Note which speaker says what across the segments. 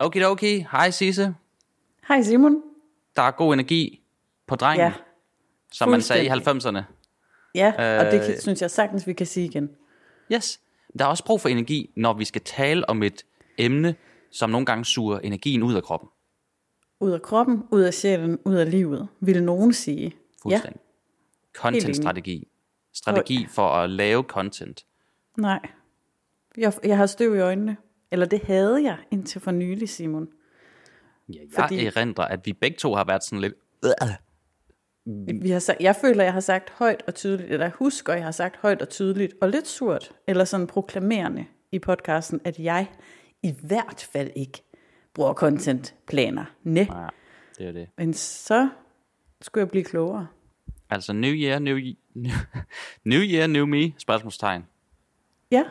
Speaker 1: Okay, okay. Hej Sisse.
Speaker 2: Hej Simon.
Speaker 1: Der er god energi på drengen,
Speaker 2: Ja,
Speaker 1: som man sagde i
Speaker 2: fuldstændig.
Speaker 1: 90'erne.
Speaker 2: ja og det
Speaker 1: Øh.
Speaker 2: kan, synes jeg sagtens, vi kan sige igen.
Speaker 1: Yes. Der er også brug for energi, når vi skal tale om et emne, som nogle gange suger energien ud af kroppen.
Speaker 2: Ud af kroppen, ud af sjælen, ud af livet, vil nogen sige. Ja,
Speaker 1: Fuldstændig. Content-strategi. Strategi for at lave content.
Speaker 2: nej. Jeg, jeg har støv i øjnene. Eller det havde jeg indtil for nylig, Simon.
Speaker 1: Ja, jeg
Speaker 2: Fordi-
Speaker 1: erindrer, at vi begge to har været sådan lidt...
Speaker 2: Vi har sagt, jeg føler, jeg har sagt højt og tydeligt, eller jeg husker, jeg har sagt højt og tydeligt, og lidt surt, eller sådan proklamerende i podcasten, at jeg i hvert fald ikke bruger contentplaner. Næ.
Speaker 1: Ja, det er det.
Speaker 2: Men så skulle jeg blive klogere.
Speaker 1: Altså, new year, new, new, new year, new me, spørgsmålstegn.
Speaker 2: Ja,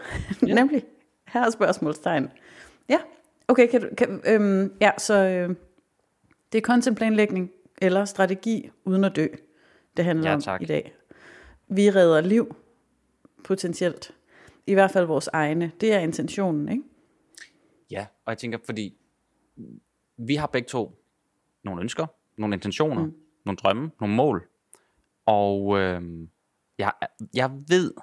Speaker 2: ja. nemlig. Her er spørgsmålstegn. Ja, okay, kan du, kan, øhm, ja, så øh, det er contentplanlægning eller strategi uden at dø, det handler
Speaker 1: Ja,
Speaker 2: om i dag. Vi redder liv, potentielt. I hvert fald vores egne. Det er intentionen, ikke?
Speaker 1: Ja, og jeg tænker, fordi vi har begge to nogle ønsker, nogle intentioner, mm. nogle drømme, nogle mål. Og øh, jeg, jeg ved,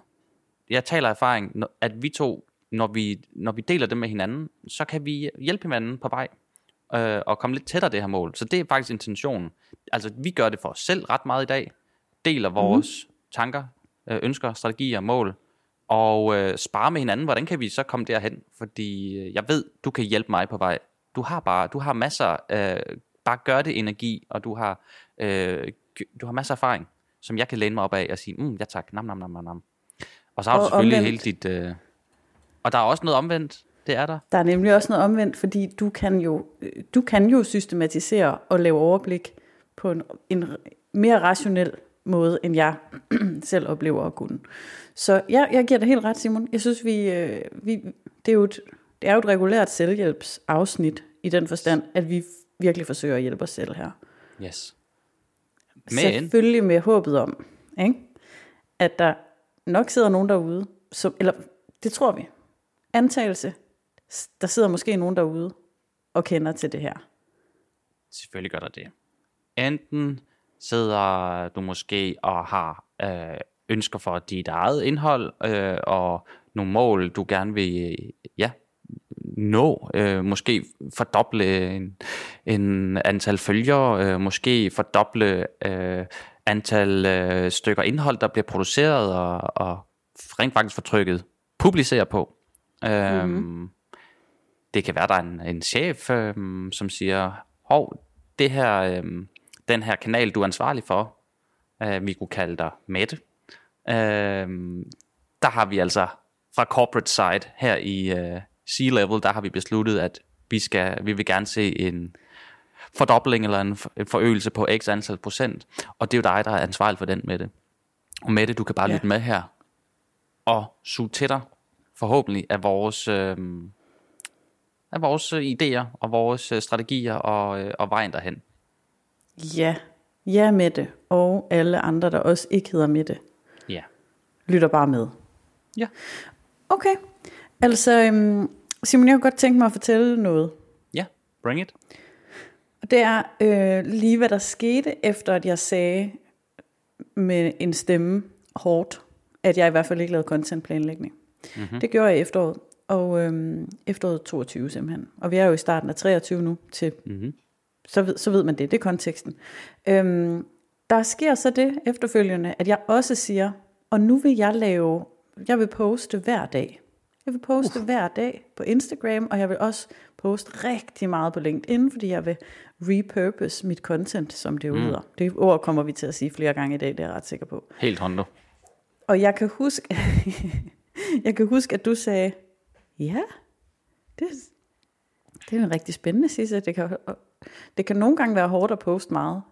Speaker 1: jeg taler erfaring, at vi to, når vi, når vi deler det med hinanden, så kan vi hjælpe hinanden på vej øh, og komme lidt tættere det her mål. Så det er faktisk intentionen. Altså, vi gør det for os selv ret meget i dag, deler vores mm. tanker, øh, ønsker, strategier, mål, og øh, spare med hinanden. Hvordan kan vi så komme derhen? Fordi øh, jeg ved, du kan hjælpe mig på vej. Du har bare, du har masser, øh, bare gør det energi, og du har, øh, du har masser af erfaring, som jeg kan læne mig op af og sige, mm, ja tak, nam, nam, nam, nam, nam. Og så har du
Speaker 2: Og
Speaker 1: selvfølgelig
Speaker 2: omvendt.
Speaker 1: hele dit, øh, og der er også noget omvendt, det er der.
Speaker 2: Der er nemlig også noget omvendt, fordi du kan jo, øh, du kan jo systematisere og lave overblik på en, en mere rationel måde, end jeg selv oplever at kunne. Så ja, jeg giver dig helt ret, Simon. Jeg synes, vi, øh, vi det, er jo et, det er jo et regulært selvhjælpsafsnit i den forstand, at vi virkelig forsøger at hjælpe os selv her.
Speaker 1: Yes. Men,
Speaker 2: Selvfølgelig med håbet om, ikke? at der nok sidder nogen derude, som, eller det tror vi, antagelse, der sidder måske nogen derude og kender til det her.
Speaker 1: Selvfølgelig gør der det. Enten sidder du måske og har øh, ønsker for dit eget indhold, øh, og nogle mål, du gerne vil ja, nå. Øh, måske fordoble en, en antal følgere, øh, måske fordoble øh, antal øh, stykker indhold, der bliver produceret, og, og rent faktisk fortrykket publicere på. Øh, mm-hmm. Det kan være, der er en, en chef, øh, som siger, hov, det her, øh, den her kanal, du er ansvarlig for, øh, vi kunne kalde dig Mette, øh, der har vi altså fra corporate side her i øh, C-level, der har vi besluttet, at vi, skal, vi vil gerne se en fordobling eller en for- forøgelse på x antal procent, og det er jo dig, der er ansvarlig for den, Mette. Og Mette, du kan bare
Speaker 2: ja.
Speaker 1: lytte med her og suge til dig, forhåbentlig, af vores, øh, af vores øh, idéer og vores øh, strategier og, øh, og vejen derhen.
Speaker 2: Ja, ja Mette, og alle andre, der også ikke hedder Mette,
Speaker 1: Ja.
Speaker 2: lytter bare med.
Speaker 1: Ja.
Speaker 2: Okay, altså øhm, Simon, jeg kunne godt tænke mig at fortælle noget.
Speaker 1: Ja, bring it.
Speaker 2: Og det er øh, lige, hvad der skete, efter at jeg sagde med en stemme hårdt, at jeg i hvert fald ikke lavede contentplanlægning. Mm-hmm. Det gjorde jeg i efteråret, og øhm, efteråret 22 simpelthen. Og vi er jo i starten af 23 nu, til, mm-hmm. så, ved, så ved man det, det er konteksten. Øhm, der sker så det efterfølgende, at jeg også siger, og nu vil jeg lave, jeg vil poste hver dag. Jeg vil poste uh. hver dag på Instagram, og jeg vil også poste rigtig meget på LinkedIn, fordi jeg vil repurpose mit content, som det lyder. Mm. Det ord kommer vi til at sige flere gange i dag, det er jeg ret sikker på.
Speaker 1: Helt hondo.
Speaker 2: Og jeg kan huske, jeg kan huske, at du sagde, ja, det, det er en rigtig spændende Sisse. Det kan, det kan nogle gange være hårdt at poste meget.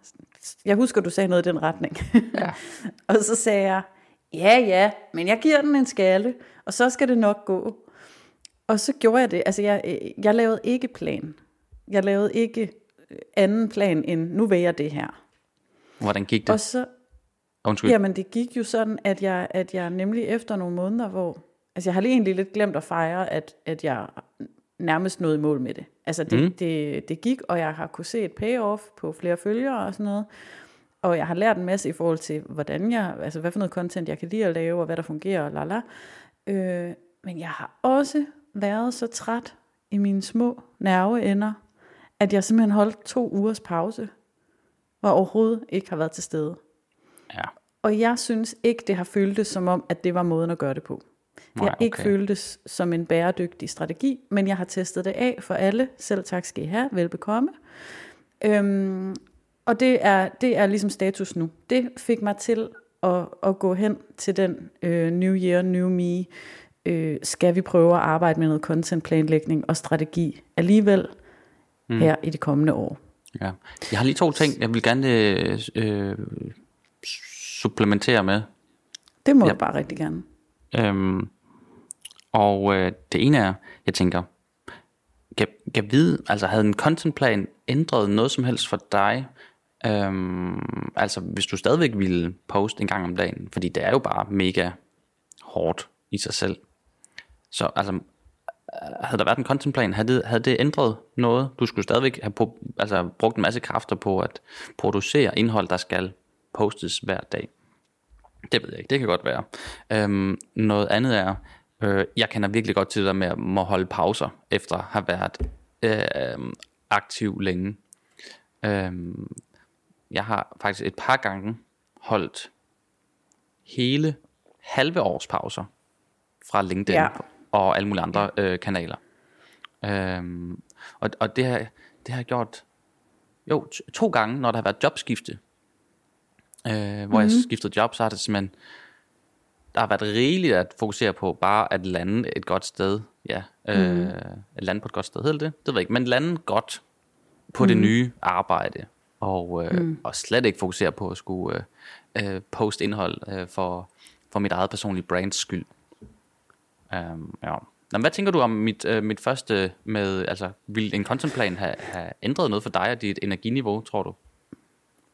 Speaker 2: Jeg husker, du sagde noget i den retning.
Speaker 1: Ja.
Speaker 2: og så sagde jeg, ja, ja, men jeg giver den en skalle, og så skal det nok gå. Og så gjorde jeg det. Altså, jeg, jeg lavede ikke plan. Jeg lavede ikke anden plan end, nu vil jeg det her.
Speaker 1: Hvordan gik det?
Speaker 2: Og så,
Speaker 1: Undskyld.
Speaker 2: Jamen det gik jo sådan, at jeg, at jeg nemlig efter nogle måneder, hvor... Altså jeg har lige egentlig lidt glemt at fejre, at, at jeg nærmest nået i mål med det. Altså det, mm. det, det gik, og jeg har kunne se et payoff på flere følgere og sådan noget. Og jeg har lært en masse i forhold til, hvordan jeg, altså hvad for noget content jeg kan lide at lave, og hvad der fungerer, og lala. Øh, men jeg har også været så træt i mine små nerveender, at jeg simpelthen holdt to ugers pause, og overhovedet ikke har været til stede.
Speaker 1: Ja.
Speaker 2: Og jeg synes ikke, det har føltes som om, at det var måden at gøre det på. Det
Speaker 1: Nej,
Speaker 2: har ikke
Speaker 1: okay.
Speaker 2: føltes som en bæredygtig strategi, men jeg har testet det af for alle. Selv tak skal I have. Velbekomme. Øhm, og det er, det er ligesom status nu. Det fik mig til at, at gå hen til den øh, New Year, New Me. Øh, skal vi prøve at arbejde med noget contentplanlægning og strategi alligevel mm. her i de kommende år?
Speaker 1: Ja. Jeg har lige to ting, jeg vil gerne øh, øh, supplementere med.
Speaker 2: Det må ja. jeg bare rigtig gerne.
Speaker 1: Øhm, og øh, det ene er, jeg tænker, kan, kan vide, altså havde en contentplan ændret noget som helst for dig? Øhm, altså hvis du stadigvæk ville poste en gang om dagen, fordi det er jo bare mega hårdt i sig selv. Så altså, havde der været en contentplan, havde det, havde det ændret noget? Du skulle stadigvæk have på, altså, brugt en masse kræfter på at producere indhold, der skal postes hver dag. Det ved jeg ikke, det kan godt være. Øhm, noget andet er, øh, jeg kender virkelig godt til det der med at må holde pauser, efter at have været øh, aktiv længe. Øhm, jeg har faktisk et par gange holdt hele halve års pauser fra LinkedIn
Speaker 2: Ja.
Speaker 1: og alle mulige andre øh, kanaler. Øhm, og, og det har, det har jeg gjort jo, to gange, når der har været jobskifte. Øh, hvor mm-hmm. jeg skiftede job, så har det simpelthen der har været rigeligt at fokusere på bare at lande et godt sted. Ja, øh, mm. at lande på et godt sted, hedder det det? Ved jeg ikke, men lande godt på mm. det nye arbejde. Og, øh, mm. og slet ikke fokusere på at skulle øh, øh, poste indhold øh, for, for mit eget personlige brands skyld. Um, ja. Nå, hvad tænker du om mit, øh, mit første med, altså vil en contentplan have, have ændret noget for dig og dit energiniveau, tror du?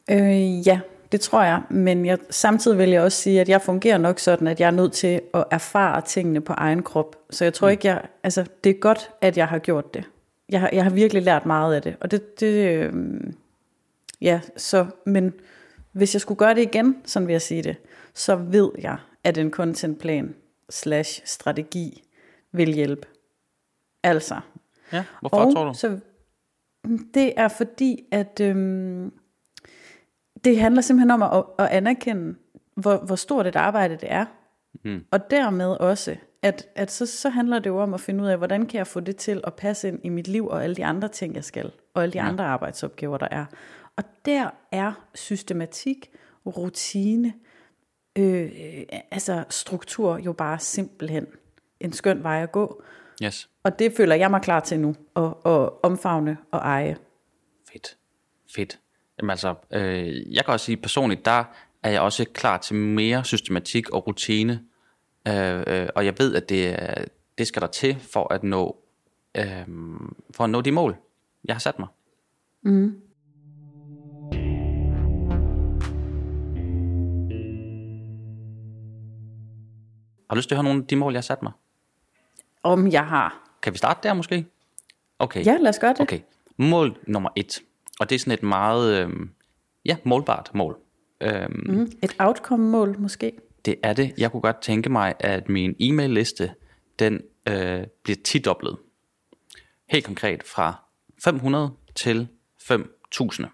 Speaker 2: Øh, ja, det tror jeg, men jeg, samtidig vil jeg også sige, at jeg fungerer nok sådan, at jeg er nødt til at erfare tingene på egen krop. Så jeg tror
Speaker 1: Mm.
Speaker 2: ikke, jeg, altså det er godt, at jeg har gjort det. Jeg har, jeg har virkelig lært meget af det, og det, det øh, ja, så, men hvis jeg skulle gøre det igen, sådan vil jeg sige det, så ved jeg, at en contentplan slash strategi vil hjælpe. Altså,
Speaker 1: Ja, hvorfor
Speaker 2: og
Speaker 1: tror du?
Speaker 2: Så, det er fordi, at øhm, det handler simpelthen om at, at anerkende, hvor, hvor stort et arbejde det er.
Speaker 1: Mm.
Speaker 2: Og dermed også, at, at så, så handler det jo om at finde ud af, hvordan kan jeg få det til at passe ind i mit liv og alle de andre ting, jeg skal, og alle de ja. andre arbejdsopgaver, der er. Og der er systematik, rutine, øh, altså struktur jo bare simpelthen en skøn vej at gå.
Speaker 1: Yes,
Speaker 2: Og det føler jeg mig klar til nu, at, at omfavne og eje.
Speaker 1: fedt. Fedt. Jamen altså, øh, jeg kan også sige personligt, der er jeg også klar til mere systematik og rutine. Øh, øh, og jeg ved, at det, det skal der til for at nå, øh, for at nå de mål, jeg har sat mig. Har du lyst til at høre nogle af de mål, jeg har sat mig?
Speaker 2: Om jeg har.
Speaker 1: Kan vi starte der måske? Okay.
Speaker 2: Ja, lad os gøre det.
Speaker 1: Okay. Mål nummer et. Og det er sådan et meget, øh, ja, målbart mål. Øhm,
Speaker 2: Mm, et outcome-mål måske.
Speaker 1: Det er det. Jeg kunne godt tænke mig, at min e-mail-liste, den øh, bliver tidoblet. Helt konkret fra 500 til 5.000.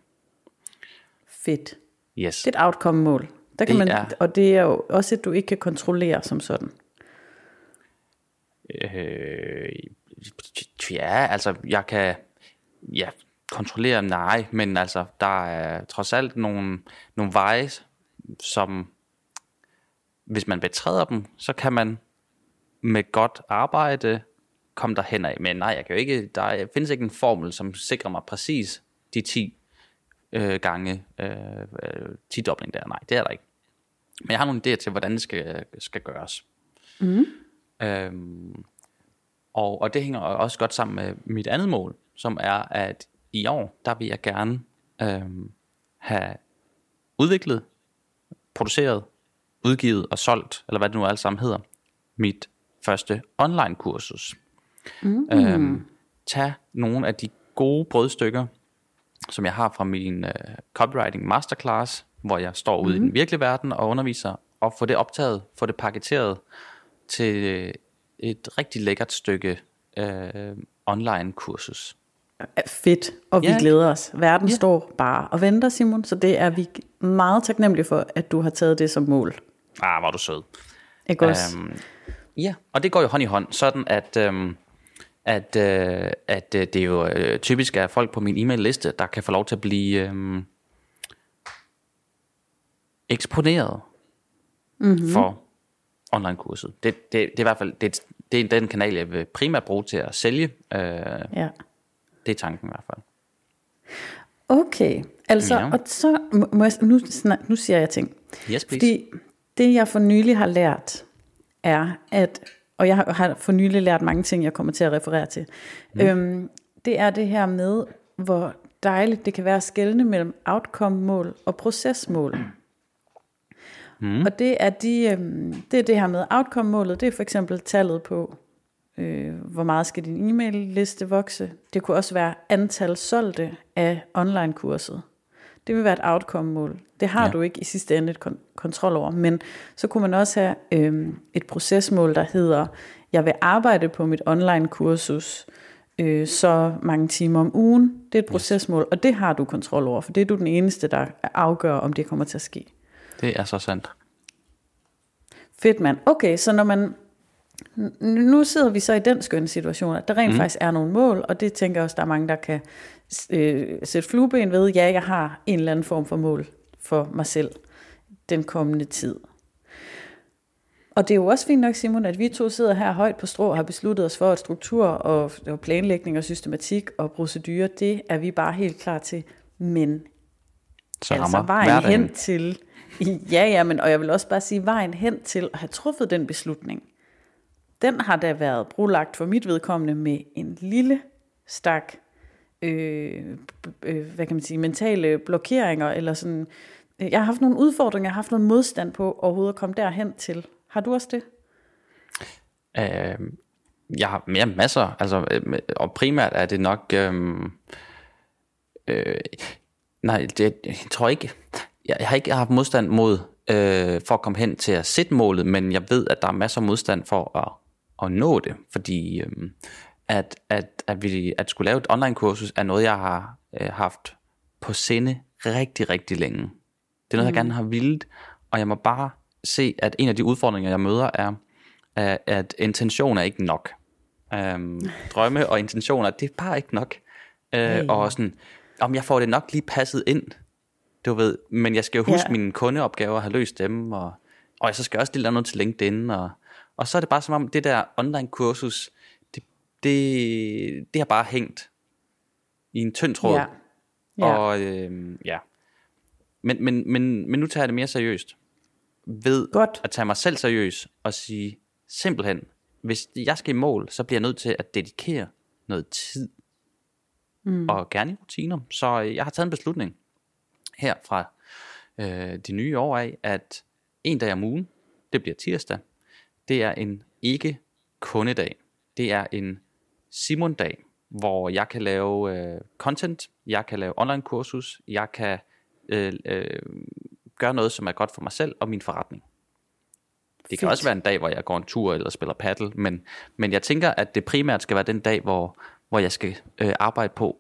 Speaker 2: Fedt.
Speaker 1: Yes.
Speaker 2: Det er et outcome-mål. Der kan
Speaker 1: Det
Speaker 2: man,
Speaker 1: er-
Speaker 2: Og det er jo også et, du ikke kan kontrollere som sådan.
Speaker 1: Øh, ja, altså, jeg kan ja, kontrollere, nej, men altså, der er trods alt nogle, nogle veje, som, hvis man betræder dem, så kan man med godt arbejde komme derhen af. Men nej, jeg kan jo ikke, der findes ikke en formel, som sikrer mig præcis de 10 øh, gange øh, øh, 10 dobling der. Nej, det er der ikke. Men jeg har nogle idéer til, hvordan det skal, skal gøres. Øhm, og, og det hænger også godt sammen med mit andet mål, som er, at i år, der vil jeg gerne øhm, have udviklet, produceret, udgivet og solgt, eller hvad det nu alt sammen hedder, mit første online kursus. Mm. Øhm, tage nogle af de gode brødstykker, som jeg har fra min uh, copywriting masterclass, hvor jeg står ude mm. i den virkelige verden og underviser, og få det optaget, få det paketeret til et rigtig lækkert stykke uh, online kursus.
Speaker 2: Fedt, og vi ja. glæder os. Verden ja. står bare og venter, Simon, så det er vi meget taknemmelige for, at du har taget det som mål.
Speaker 1: Ah, var du sød.
Speaker 2: Ikke også? Um,
Speaker 1: ja, og det går jo hånd i hånd, sådan at, um, at, uh, at uh, det er jo uh, typisk er folk på min e-mail-liste, der kan få lov til at blive um, eksponeret mm-hmm. for online-kurset. Det, det, det er i hvert fald det, det er den kanal, jeg vil primært bruge til at sælge. Uh, ja. Det er tanken i hvert fald.
Speaker 2: Okay, altså, ja. og så må jeg, nu, nu siger jeg ting.
Speaker 1: Yes, please.
Speaker 2: Fordi det jeg for nylig har lært, er at, og jeg har for nylig lært mange ting, jeg kommer til at referere til, mm. øhm, det er det her med, hvor dejligt det kan være at skelne mellem outcome-mål og procesmål. Mm. Og det er, de, øhm, det er det her med outcome-målet, det er for eksempel tallet på, øh, hvor meget skal din e-mail-liste vokse. Det kunne også være antal solgte af online-kurset. Det vil være et outcome-mål. Det har ja. du ikke i sidste ende et kon- kontrol over. Men så kunne man også have øh, et procesmål, der hedder, jeg vil arbejde på mit online-kursus øh, så mange timer om ugen. Det er et procesmål, og det har du kontrol over, for det er du den eneste, der afgør, om det kommer til at ske.
Speaker 1: Det er så sandt.
Speaker 2: Fedt mand. Okay, så når man nu sidder vi så i den skønne situation, at der rent mm. faktisk er nogle mål, og det tænker jeg også, der er mange, der kan øh, sætte flueben ved. Ja, jeg har en eller anden form for mål for mig selv den kommende tid. Og det er jo også fint nok, Simon, at vi to sidder her højt på strå og har besluttet os for, at struktur og, og planlægning og systematik og procedurer, det er vi bare helt klar til. Men
Speaker 1: så
Speaker 2: altså vejen hverdagen. hen til, ja, ja, men, og jeg vil også bare sige, vejen hen til at have truffet den beslutning, den har da været brolagt for mit vedkommende med en lille stak, øh, øh, hvad kan man sige, mentale blokeringer, eller sådan, jeg har haft nogle udfordringer, jeg har haft noget modstand på overhovedet at komme derhen til. Har du også det?
Speaker 1: Øh, jeg har mere masser, altså, øhm, og primært er det nok, øh, øh, nej, det, jeg tror ikke, jeg, jeg har ikke haft modstand mod, øh, for at komme hen til at sætte målet, men jeg ved, at der er masser af modstand for at at nå det, fordi øhm, at, at, at, vi, at skulle lave et online kursus er noget, jeg har øh, haft på sinde rigtig, rigtig længe. Det er noget, mm. jeg gerne har vildt, og jeg må bare se, at en af de udfordringer, jeg møder, er, at intention er ikke nok. Øhm, drømme og intentioner, det er bare ikke nok. Øh, hey. Og sådan, om jeg får det nok lige passet ind, du ved, men jeg skal jo huske yeah. mine kundeopgaver og have løst dem, og, og jeg så skal jeg også lige lave noget til LinkedIn, og og så er det bare som om, det der online kursus, det, det, det har bare hængt i en tynd tråd. Ja. Ja. Og øh, ja. Men, men, men, men nu tager jeg det mere seriøst. Ved Godt. at tage mig selv seriøst og sige simpelthen, hvis jeg skal i mål, så bliver jeg nødt til at dedikere noget tid. Mm. Og gerne i rutiner. Så jeg har taget en beslutning her fra øh, de nye år af, at en dag om ugen, det bliver tirsdag, det er en ikke kundedag. Det er en Simon-dag, hvor jeg kan lave øh, content, jeg kan lave online kursus, jeg kan øh, øh, gøre noget, som er godt for mig selv og min forretning. Det Fedt. kan også være en dag, hvor jeg går en tur eller spiller paddle, men, men jeg tænker, at det primært skal være den dag, hvor, hvor jeg skal øh, arbejde på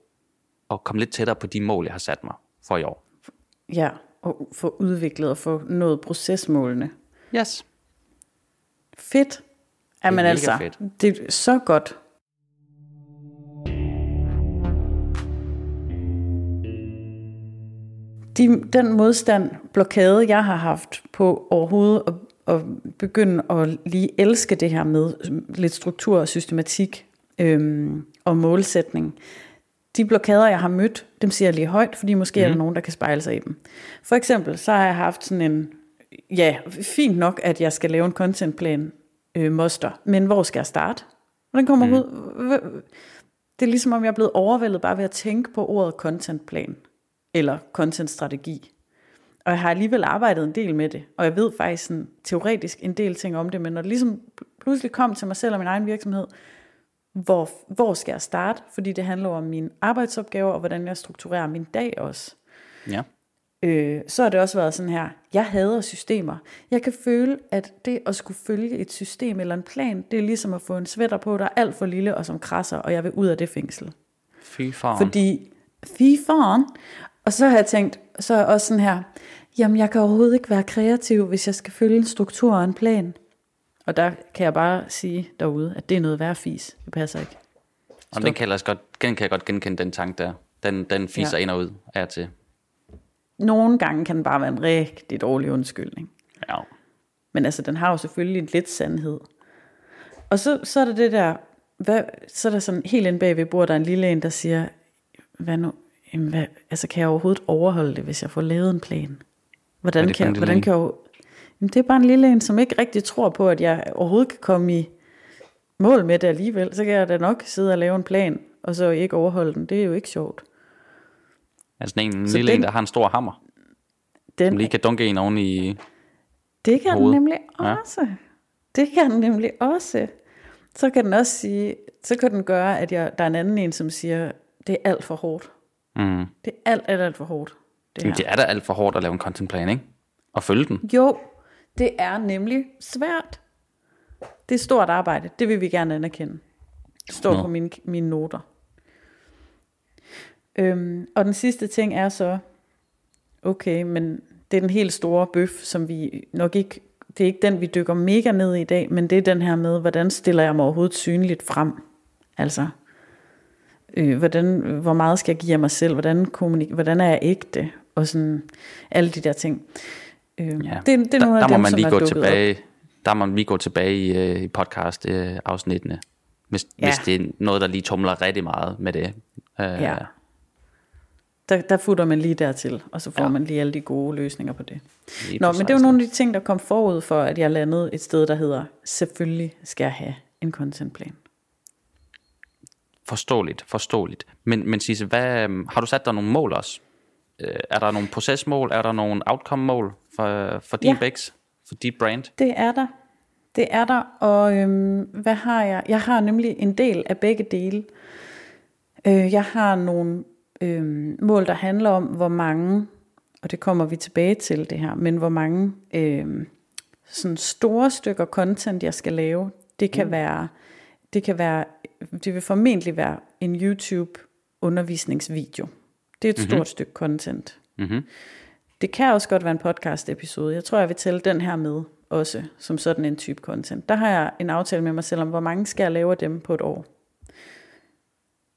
Speaker 1: og komme lidt tættere på de mål, jeg har sat mig for i år.
Speaker 2: Ja, og få udviklet og få nået procesmålene.
Speaker 1: Yes.
Speaker 2: Fedt. Jamen det altså, fedt. det er så godt. De, den modstand, blokade, jeg har haft på overhovedet at, at begynde at lige elske det her med lidt struktur og systematik øhm, og målsætning. De blokader, jeg har mødt, dem siger jeg lige højt, fordi måske mm. er der mhm. nogen, der kan spejle sig i dem. For eksempel, så har jeg haft sådan en ja, fint nok, at jeg skal lave en contentplan øh, moster, men hvor skal jeg starte? Hvordan kommer mm. ud? Det er ligesom om jeg er blevet overvældet bare ved at tænke på ordet contentplan, eller contentstrategi. Og jeg har alligevel arbejdet en del med det, og jeg ved faktisk sådan, teoretisk en del ting om det, men når det ligesom pludselig kom til mig selv og min egen virksomhed, hvor, hvor skal jeg starte? Fordi det handler om mine arbejdsopgaver, og hvordan jeg strukturerer min dag også.
Speaker 1: Ja.
Speaker 2: Øh, så har det også været sådan her, jeg hader systemer. Jeg kan føle, at det at skulle følge et system eller en plan, det er ligesom at få en sweater på, der er alt for lille og som krasser, og jeg vil ud af det fængsel.
Speaker 1: Fy faren.
Speaker 2: Fordi, fy faren. Og så har jeg tænkt, så er jeg også sådan her, jamen jeg kan overhovedet ikke være kreativ, hvis jeg skal følge en struktur og en plan. Og der kan jeg bare sige derude, at det er noget værd fis. Det passer ikke.
Speaker 1: Og den kan, jeg godt, den kan jeg godt genkende, den tanke der. Den, den fiser ja. Ind og ud af til.
Speaker 2: Nogle gange kan den bare være en rigtig dårlig undskyldning.
Speaker 1: Ja.
Speaker 2: Men altså, den har jo selvfølgelig lidt sandhed. Og så, så er der det der, hvad, så er der sådan helt inde bag ved bordet, der er en lille en, der siger, hvad nu, jamen, hvad, altså kan jeg overhovedet overholde det, hvis jeg får lavet en plan? Hvordan kan,
Speaker 1: lille
Speaker 2: hvordan
Speaker 1: en?
Speaker 2: kan jeg jamen, det er bare en lille en, som ikke rigtig tror på, at jeg overhovedet kan komme i mål med det alligevel. Så kan jeg da nok sidde og lave en plan, og så ikke overholde den. Det er jo ikke sjovt.
Speaker 1: Altså en, en
Speaker 2: Så
Speaker 1: lille
Speaker 2: den-
Speaker 1: en, der har en stor hammer,
Speaker 2: Den,
Speaker 1: som lige kan dunke en oven i...
Speaker 2: Det kan den
Speaker 1: hovedet.
Speaker 2: nemlig
Speaker 1: Ja.
Speaker 2: også. Det kan den nemlig også. Så kan den også sige, så kan den gøre, at jeg, der er en anden en, som siger, det er alt for hårdt.
Speaker 1: Mm.
Speaker 2: Det er alt, alt, alt for hårdt. Det.
Speaker 1: Jamen, det er da alt for hårdt at lave en content plan, ikke? Og følge den.
Speaker 2: Jo, det er nemlig svært. Det er stort arbejde. Det vil vi gerne anerkende. Det står
Speaker 1: Nå.
Speaker 2: på mine, mine noter. Øhm, og den sidste ting er så, okay, men det er den helt store bøf, som vi nok ikke, det er ikke den, vi dykker mega ned i i dag, men det er den her med, hvordan stiller jeg mig overhovedet synligt frem? Altså, øh, hvordan, hvor meget skal jeg give af mig selv? Hvordan, kommunik- hvordan er jeg ægte? Og sådan, alle de der ting. Øh,
Speaker 1: Ja.
Speaker 2: det, det er
Speaker 1: der,
Speaker 2: nogle af
Speaker 1: der
Speaker 2: dem,
Speaker 1: må man lige gå
Speaker 2: dukket op.
Speaker 1: tilbage. Der må man lige gå tilbage i, øh, i podcast øh, afsnittene. Hvis. Ja. hvis det er noget, der lige tumler rigtig meget med det. Øh,
Speaker 2: Ja. Der, der futter man lige dertil, og så får
Speaker 1: Ja.
Speaker 2: man lige alle de gode løsninger på det.
Speaker 1: lige
Speaker 2: Nå, men det
Speaker 1: 16.
Speaker 2: nogle af de ting, der kom forud for, at jeg landede et sted, der hedder, selvfølgelig skal jeg have en contentplan.
Speaker 1: Forståeligt, forståeligt. Men, men Sisse, hvad, øhm, har du sat dig nogle mål også? Øh, er der nogle procesmål? Er der nogle outcome-mål for, for din
Speaker 2: Ja.
Speaker 1: Bex? For dit brand?
Speaker 2: Det er der. Det er der, og øhm, hvad har jeg? Jeg har nemlig en del af begge dele. Øh, jeg har nogle øhm, mål, der handler om, hvor mange, og det kommer vi tilbage til det her, men hvor mange øhm, sådan store stykker content, jeg skal lave. Det kan mm. være, det kan være, det vil formentlig være en YouTube undervisningsvideo. Det er et mm-hmm. stort stykke content.
Speaker 1: Mm-hmm.
Speaker 2: Det kan også godt være en podcast episode. Jeg tror, jeg vil tælle den her med også, som sådan en type content. Der har jeg en aftale med mig selv om, hvor mange skal jeg lave af dem på et år.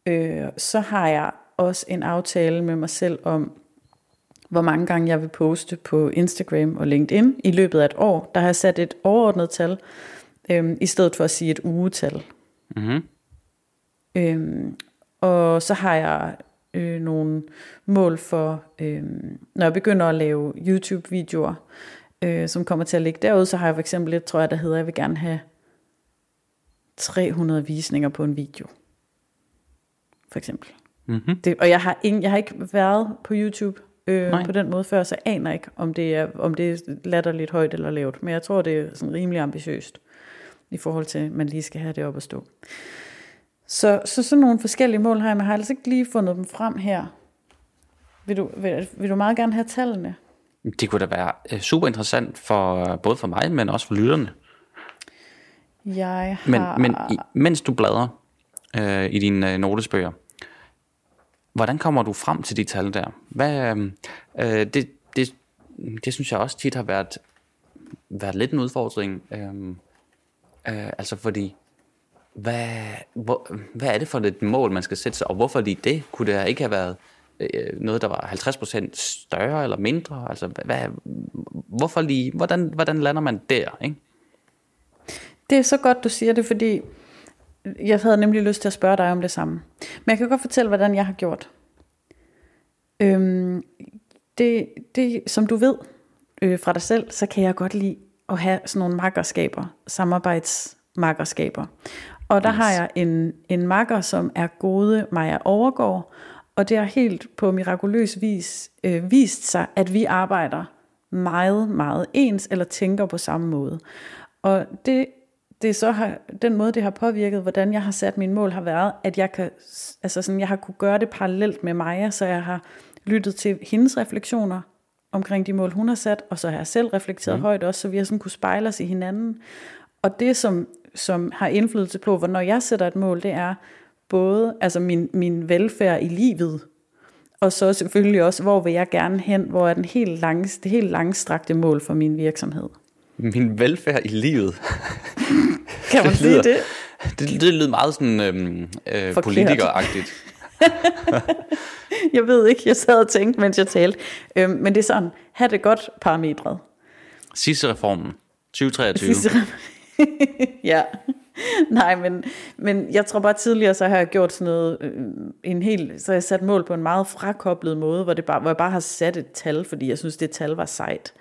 Speaker 2: Øh, så har jeg også en aftale med mig selv om, hvor mange gange jeg vil poste på Instagram og LinkedIn i løbet af et år. Der har jeg sat et overordnet tal, øh, i stedet for at sige et ugetal.
Speaker 1: Mm-hmm.
Speaker 2: Øhm, og så har jeg øh, nogle mål for, øh, når jeg begynder at lave YouTube-videoer, øh, som kommer til at ligge derude, så har jeg for eksempel et, tror jeg, der hedder, jeg vil gerne have 300 visninger på en video. For eksempel.
Speaker 1: Mm-hmm.
Speaker 2: Det, og jeg har, ingen, jeg har ikke været på YouTube
Speaker 1: Nej.
Speaker 2: øh, på den måde før, så jeg aner ikke, om det, er, om det er latterligt højt eller lavt. Men jeg tror, det er sådan rimelig ambitiøst, i forhold til, at man lige skal have det op at stå. Så, så sådan nogle forskellige mål har jeg, men jeg har altså ikke lige fundet dem frem her. Vil du, vil, vil du meget gerne have tallene?
Speaker 1: Det kunne da være øh, super interessant for både for mig, men også for lytterne.
Speaker 2: Jeg
Speaker 1: Men,
Speaker 2: har...
Speaker 1: men i, mens du bladrer øh, i dine øh, notesbøger, hvordan kommer du frem til de tal der? Hvad, øhm, øh, det, det, det synes jeg også tit har været, været lidt en udfordring. Øh, øh, altså fordi, hvad, hvor, hvad er det for et mål, man skal sætte sig, og hvorfor lige det? Kunne det ikke have været øh, noget, der var 50% større eller mindre? Altså, hvad, hvorfor lige, hvordan, hvordan lander man der? Ikke?
Speaker 2: Det er så godt, du siger det, fordi jeg havde nemlig lyst til at spørge dig om det samme. Men jeg kan godt fortælle, hvordan jeg har gjort. Øhm, det, det, som du ved øh, fra dig selv, så kan jeg godt lide at have sådan nogle makkerskaber, samarbejdsmakkerskaber. Og der yes. har jeg en, en makker, som er gode Maja Overgaard, og det har helt på mirakuløs vis øh, vist sig, at vi arbejder meget, meget ens, eller tænker på samme måde. Og det, det så har, den måde, det har påvirket, hvordan jeg har sat mine mål, har været, at jeg, kan, altså sådan, jeg har kunne gøre det parallelt med Maja, så jeg har lyttet til hendes refleksioner omkring de mål, hun har sat, og så har jeg selv reflekteret mm. højt også, så vi har sådan kunne spejle os i hinanden. Og det, som, som har indflydelse på, hvornår jeg sætter et mål, det er både altså min, min velfærd i livet, og så selvfølgelig også, hvor vil jeg gerne hen, hvor er den helt lange, det helt langstrakte mål for min virksomhed.
Speaker 1: Min velfærd i livet.
Speaker 2: kan man det sige lyder, det?
Speaker 1: Det, det lyder meget sådan øhm, øh, politikeragtigt.
Speaker 2: jeg ved ikke, jeg sad og tænkte, mens jeg talte. Øhm, men det er sådan, have det godt parametret.
Speaker 1: Sidste reformen, 2023. Sidste
Speaker 2: ja. Nej, men, men jeg tror bare tidligere, så har jeg gjort sådan noget, øh, en helt, så har jeg sat mål på en meget frakoblet måde, hvor, det bare, hvor jeg bare har sat et tal, fordi jeg synes, det tal var sejt.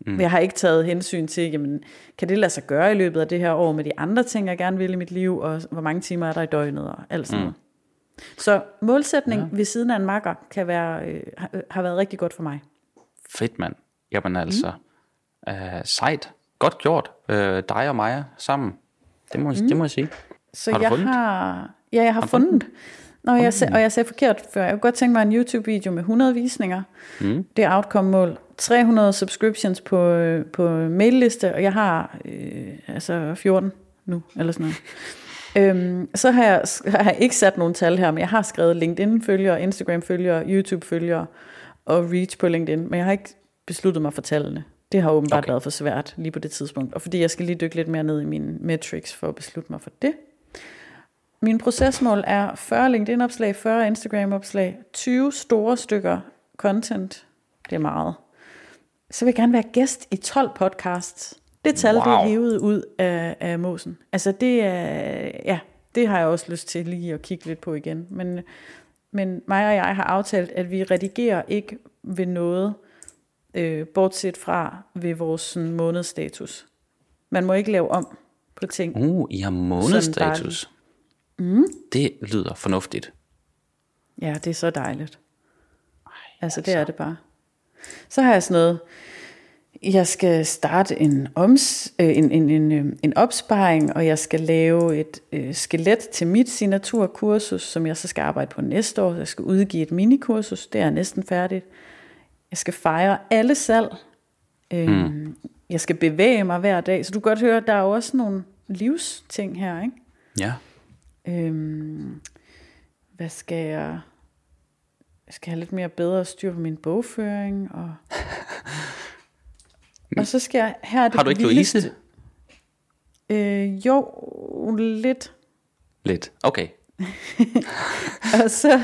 Speaker 2: Mm. Jeg har ikke taget hensyn til, jamen, kan det lade sig gøre i løbet af det her år med de andre ting, jeg gerne vil i mit liv, og hvor mange timer er der i døgnet, og alt sådan mm. noget. Så målsætning ja. ved siden af en makker kan være, øh, har været rigtig godt for mig.
Speaker 1: Fedt mand. Jamen altså, mm. øh, sejt. Godt gjort. Øh, dig og mig sammen. Det må, mm. det må jeg sige.
Speaker 2: Så har du jeg fundet? har, ja, jeg har, har fundet. fundet. Nå, jeg mm. og jeg sagde forkert før. Jeg kunne godt tænke mig en YouTube-video med 100 visninger. Mm. Det er outcome-mål. 300 subscriptions på, øh, på mailliste, og jeg har øh, altså 14 nu, eller sådan noget. Øhm, så har jeg, har jeg ikke sat nogen tal her, men jeg har skrevet LinkedIn-følgere, Instagram-følgere, YouTube-følgere og reach på LinkedIn, men jeg har ikke besluttet mig for tallene. Det har åbenbart okay. været for svært lige på det tidspunkt, og fordi jeg skal lige dykke lidt mere ned i mine metrics for at beslutte mig for det. Min procesmål er 40 LinkedIn-opslag, 40 Instagram-opslag, 20 store stykker content. Det er meget. Så vil jeg gerne være gæst i 12 podcasts. Det tal, wow. det er hævet ud af, af mosen. Altså det er, ja, det har jeg også lyst til lige at kigge lidt på igen. Men, men mig og jeg har aftalt, at vi redigerer ikke ved noget, øh, bortset fra ved vores sådan, månedsstatus. Man må ikke lave om på ting.
Speaker 1: Uh, I har månedsstatus. Mm. Det lyder fornuftigt.
Speaker 2: Ja, det er så dejligt. Ej, altså, det altså. er det bare. Så har jeg sådan noget, jeg skal starte en, oms, øh, en, en, en, øh, en opsparing, og jeg skal lave et øh, skelet til mit signaturkursus, som jeg så skal arbejde på næste år. Jeg skal udgive et minikursus, det er næsten færdigt. Jeg skal fejre alle salg. Øh, mm. Jeg skal bevæge mig hver dag. Så du kan godt høre, der er også nogle livsting her, ikke?
Speaker 1: Ja.
Speaker 2: Øhm, hvad skal jeg... Jeg skal have lidt mere bedre styr på min bogføring, og... Og så skal jeg... Her er det
Speaker 1: Har du ikke vildeste. Louise?
Speaker 2: Øh, jo, lidt.
Speaker 1: Lidt, okay.
Speaker 2: og så,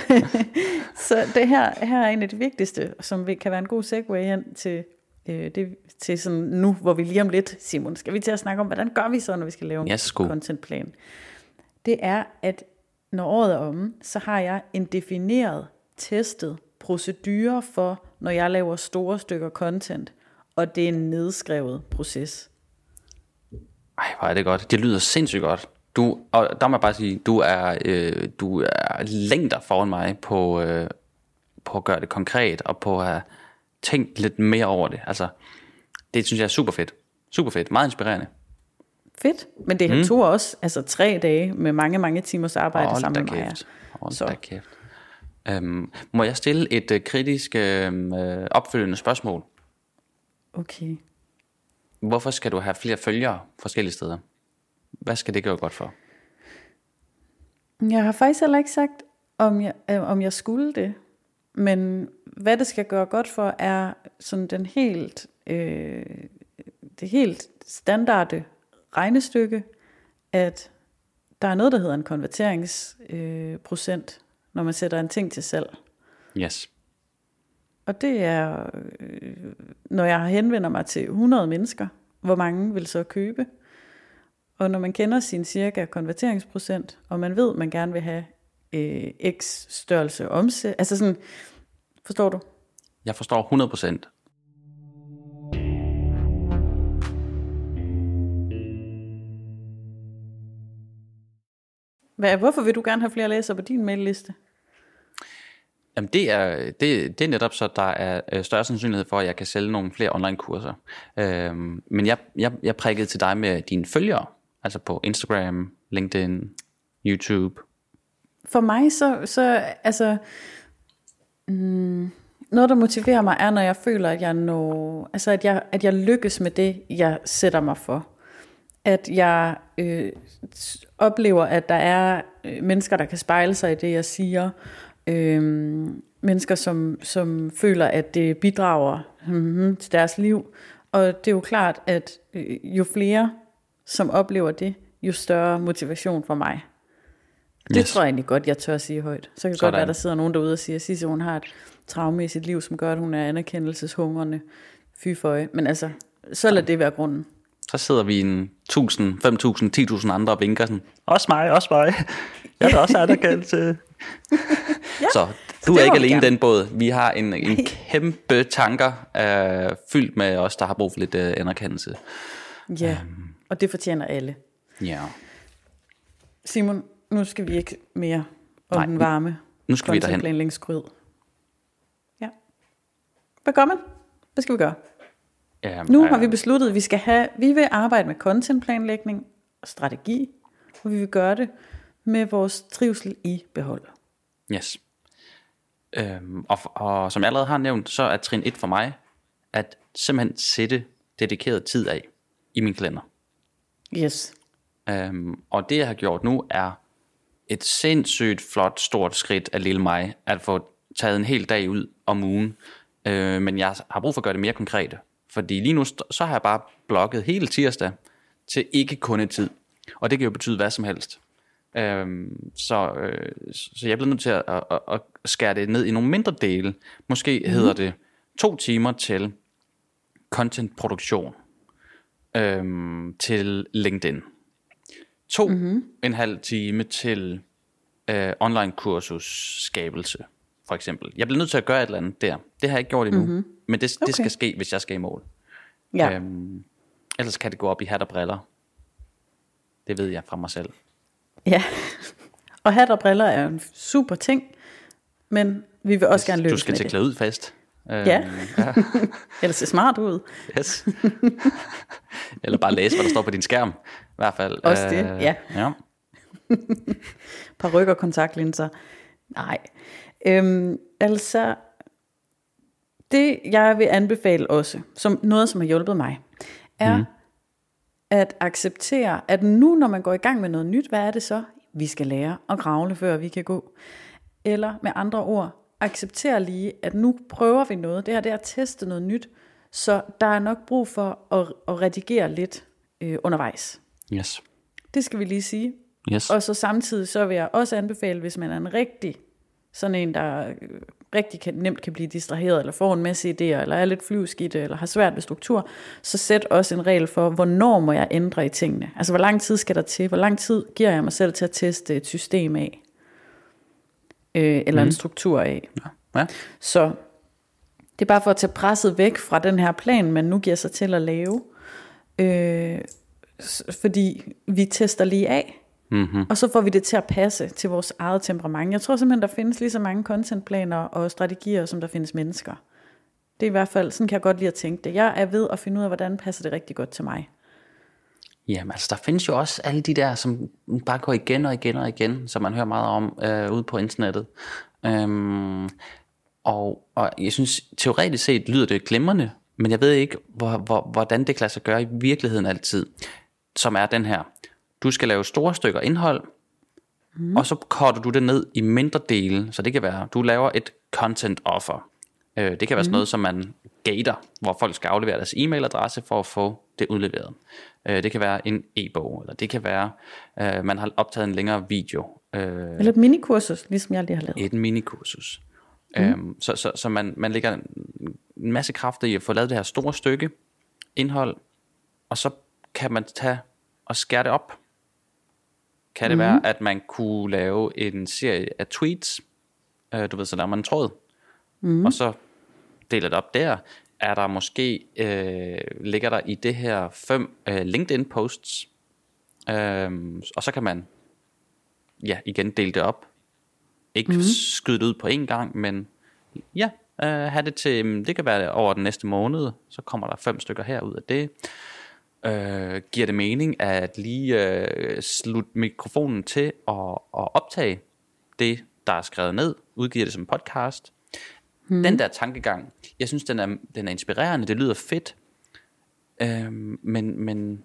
Speaker 2: så det her, her er en af de vigtigste, som kan være en god segue hen til, øh, det, til sådan nu, hvor vi lige om lidt, Simon, skal vi til at snakke om, hvordan gør vi så, når vi skal lave en yes, contentplan? Det er, at når året er omme, så har jeg en defineret, testet procedure for, når jeg laver store stykker content og det er en nedskrevet proces.
Speaker 1: Ej, hvor er det godt. Det lyder sindssygt godt. Du, og der må jeg bare sige, du er, øh, du er længder foran mig på, øh, på at gøre det konkret, og på at have tænkt lidt mere over det. Altså, det synes jeg er super fedt. Super fedt. Meget inspirerende.
Speaker 2: Fedt. Men det mm. tog også altså, tre dage med mange, mange timers arbejde Hold sammen med mig.
Speaker 1: Hold Så. kæft. Øhm, må jeg stille et øh, kritisk øh, opfølgende spørgsmål?
Speaker 2: Okay.
Speaker 1: Hvorfor skal du have flere følgere forskellige steder? Hvad skal det gøre godt for?
Speaker 2: Jeg har faktisk heller ikke sagt, om jeg, øh, om jeg skulle det. Men hvad det skal gøre godt for, er sådan den helt, øh, det helt standarde regnestykke, at der er noget, der hedder en konverteringsprocent, øh, når man sætter en ting til salg.
Speaker 1: Yes.
Speaker 2: Og det er, øh, når jeg henvender mig til 100 mennesker, hvor mange vil så købe. Og når man kender sin cirka konverteringsprocent, og man ved, at man gerne vil have øh, x størrelse omsæt, altså sådan, forstår du?
Speaker 1: Jeg forstår 100
Speaker 2: Hvad, hvorfor vil du gerne have flere læsere på din mailliste?
Speaker 1: Jamen det er, det, det er netop så, der er øh, større sandsynlighed for, at jeg kan sælge nogle flere online kurser. Øhm, men jeg, jeg, jeg prikkede til dig med dine følgere, Altså på Instagram, LinkedIn, YouTube.
Speaker 2: For mig så, så altså, mm, noget der motiverer mig er, når jeg føler, at jeg når, altså at jeg, at jeg lykkes med det, jeg sætter mig for. At jeg øh, oplever, at der er øh, mennesker, der kan spejle sig i det, jeg siger. Øh, mennesker, som, som føler, at det bidrager mm, til deres liv. Og det er jo klart, at øh, jo flere, som oplever det, jo større motivation for mig. Det yes. tror jeg egentlig godt, jeg tør at sige højt. Så kan det godt være, der sidder nogen derude og siger, at Sisse, hun har et traume i sit liv, som gør, at hun er anerkendelseshungrende. Fy for Men altså, så lad det være grunden.
Speaker 1: Så sidder vi en 1000, 5000, 10.000 andre og vinker sådan, også mig, også mig. Jeg er også anerkendelse. ja, så du er ikke alene den båd. Vi har en, en kæmpe tanker uh, fyldt med os, der har brug for lidt uh, anerkendelse.
Speaker 2: Ja, um, og det fortjener alle.
Speaker 1: Ja.
Speaker 2: Simon, nu skal vi ikke mere om Nej, den varme
Speaker 1: nu skal vi derhen.
Speaker 2: Ja. Hvad gør man? Hvad skal vi gøre? Ja, nu har vi besluttet, at vi skal have, vi vil arbejde med contentplanlægning og strategi, og vi vil gøre det med vores trivsel i behold.
Speaker 1: Yes. Øhm, og, og som jeg allerede har nævnt, så er trin 1 for mig, at simpelthen sætte dedikeret tid af i min kalender.
Speaker 2: Yes.
Speaker 1: Øhm, og det jeg har gjort nu er et sindssygt flot, stort skridt af lille mig, at få taget en hel dag ud om ugen. Øh, men jeg har brug for at gøre det mere konkret. Fordi lige nu, så har jeg bare blokket hele tirsdag til ikke kun et tid. Og det kan jo betyde hvad som helst. Øhm, så, øh, så jeg bliver nødt til at, at, at, at skære det ned i nogle mindre dele. Måske mm. hedder det to timer til contentproduktion øhm, til LinkedIn. To mm-hmm. en halv time til øh, online kursus skabelse, for eksempel. Jeg bliver nødt til at gøre et eller andet der. Det har jeg ikke gjort endnu, mm-hmm. men det, det okay. skal ske, hvis jeg skal i mål. Ja. Øhm, ellers kan det gå op i hat og briller. Det ved jeg fra mig selv.
Speaker 2: Ja, og hat og briller er en super ting, men vi vil også gerne løse
Speaker 1: Du skal til klæde ud fast.
Speaker 2: Øhm, ja, ja. eller se smart ud.
Speaker 1: Yes. eller bare læse, hvad der står på din skærm. I hvert fald.
Speaker 2: Også det, øh, ja. ja. Par rykker kontaktlinser. Nej. Øhm, altså, det jeg vil anbefale også, som noget som har hjulpet mig, er mm. at acceptere, at nu når man går i gang med noget nyt, hvad er det så? Vi skal lære at kravle, før vi kan gå. Eller med andre ord, acceptere lige, at nu prøver vi noget. Det her det er at teste noget nyt. Så der er nok brug for at, at redigere lidt øh, undervejs.
Speaker 1: Yes.
Speaker 2: Det skal vi lige sige.
Speaker 1: Yes.
Speaker 2: Og så samtidig så vil jeg også anbefale, hvis man er en rigtig, sådan en, der øh, rigtig kan, nemt kan blive distraheret, eller får en masse idéer, eller er lidt flyvskidt, eller har svært ved struktur, så sæt også en regel for, hvornår må jeg ændre i tingene. Altså, hvor lang tid skal der til? Hvor lang tid giver jeg mig selv til at teste et system af? øh, eller mm. en struktur af. Ja. Ja. Så det er bare for at tage presset væk fra den her plan, man nu giver sig til at lave. Øh, fordi vi tester lige af. Mm-hmm. Og så får vi det til at passe til vores eget temperament. Jeg tror simpelthen, der findes lige så mange contentplaner og strategier, som der findes mennesker. Det er i hvert fald, sådan kan jeg godt lide at tænke det. Jeg er ved at finde ud af, hvordan passer det rigtig godt til mig.
Speaker 1: Jamen altså, der findes jo også alle de der, som bare går igen og igen og igen, som man hører meget om øh, ude på internettet. Øhm, og, og jeg synes, teoretisk set lyder det glimrende, men jeg ved ikke, hvor, hvor, hvordan det kan lade sig gøre i virkeligheden altid, som er den her. Du skal lave store stykker indhold, mm. og så korter du det ned i mindre dele, så det kan være, du laver et content offer. Øh, det kan være mm. sådan noget, som man gater, hvor folk skal aflevere deres e-mailadresse for at få det udleveret. Øh, det kan være en e-bog, eller det kan være, øh, man har optaget en længere video.
Speaker 2: Øh, eller et minikursus, ligesom jeg lige har lavet.
Speaker 1: Et minikursus. Mm. Øhm, så så, så man, man lægger en masse kræfter i at få lavet det her store stykke indhold, og så kan man tage og skære det op. Kan det mm. være, at man kunne lave en serie af tweets, øh, du ved, så der man en tråd, mm. og så deler det op der er der måske, øh, ligger der i det her fem øh, LinkedIn posts, øh, og så kan man, ja, igen dele det op. Ikke mm. skyde det ud på en gang, men ja, øh, have det til, det kan være over den næste måned, så kommer der fem stykker her ud af det. Øh, giver det mening at lige øh, slutte mikrofonen til og, og optage det, der er skrevet ned, udgiver det som podcast. Hmm. Den der tankegang, jeg synes, den er, den er inspirerende, det lyder fedt, øh, men, men,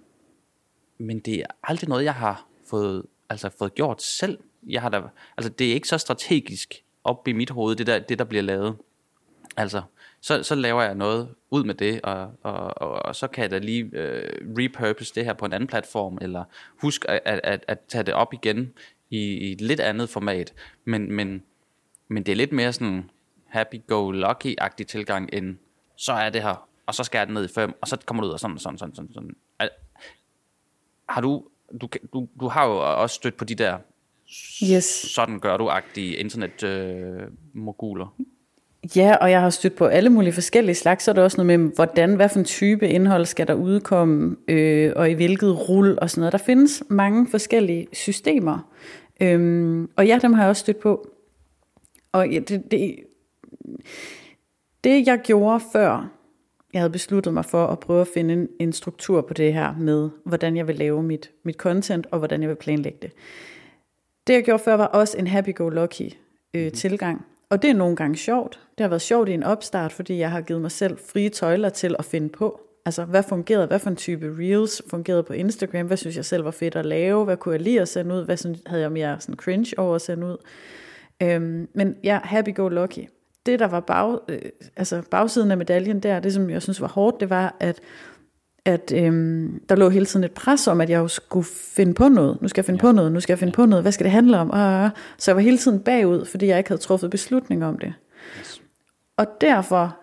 Speaker 1: men det er aldrig noget, jeg har fået, altså fået gjort selv. Jeg har da, altså det er ikke så strategisk op i mit hoved, det der, det der bliver lavet. Altså, så, så laver jeg noget ud med det, og, og, og, og så kan jeg da lige øh, repurpose det her på en anden platform, eller husk at, at, at, tage det op igen i, i et lidt andet format. Men, men, men det er lidt mere sådan happy-go-lucky-agtig tilgang, end så er det her, og så skal jeg den ned i fem, og så kommer du ud og sådan, sådan, sådan, sådan. sådan. Har du, du, du, du har jo også stødt på de der
Speaker 2: Yes.
Speaker 1: sådan gør du-agtige internetmoguler. Øh,
Speaker 2: Ja, og jeg har stødt på alle mulige forskellige slags. Så er der også noget med, hvordan, hvad for en type indhold skal der udkomme, øh, og i hvilket rul og sådan noget. Der findes mange forskellige systemer. Øhm, og ja, dem har jeg også stødt på. Og ja, det, det, det jeg gjorde før, jeg havde besluttet mig for at prøve at finde en, en struktur på det her med, hvordan jeg vil lave mit, mit content, og hvordan jeg vil planlægge det. Det jeg gjorde før var også en happy-go-lucky øh, mm. tilgang. Og det er nogle gange sjovt. Det har været sjovt i en opstart, fordi jeg har givet mig selv frie tøjler til at finde på. Altså, hvad fungerede, hvad for en type reels fungerede på Instagram, hvad synes jeg selv var fedt at lave, hvad kunne jeg lide at sende ud, hvad synes, havde jeg mere sådan cringe over at sende ud. Øhm, men ja, happy go lucky. Det, der var bag, øh, altså bagsiden af medaljen der, det som jeg synes var hårdt, det var, at at øhm, der lå hele tiden et pres om, at jeg jo skulle finde på noget. Nu skal jeg finde ja. på noget, nu skal jeg finde på noget. Hvad skal det handle om? Og, så jeg var hele tiden bagud, fordi jeg ikke havde truffet beslutning om det. Yes. Og derfor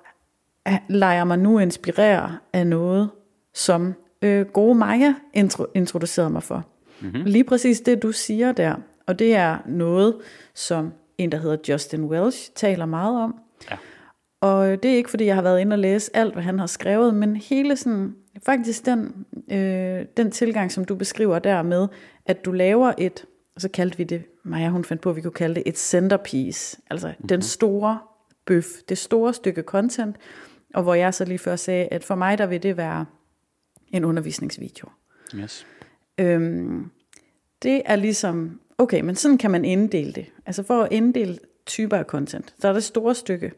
Speaker 2: lader jeg mig nu inspirere af noget, som øh, gode Maja intro, introducerede mig for. Mm-hmm. Lige præcis det, du siger der. Og det er noget, som en, der hedder Justin Welsh, taler meget om. Ja. Og det er ikke, fordi jeg har været inde og læse alt, hvad han har skrevet, men hele sådan faktisk den, øh, den tilgang, som du beskriver der med, at du laver et, og så kaldte vi det, Maja hun fandt på, at vi kunne kalde det et centerpiece, altså mm-hmm. den store bøf, det store stykke content, og hvor jeg så lige før sagde, at for mig der vil det være en undervisningsvideo.
Speaker 1: Yes.
Speaker 2: Øhm, det er ligesom, okay, men sådan kan man inddele det. Altså for at inddele typer af content, så er det store stykke.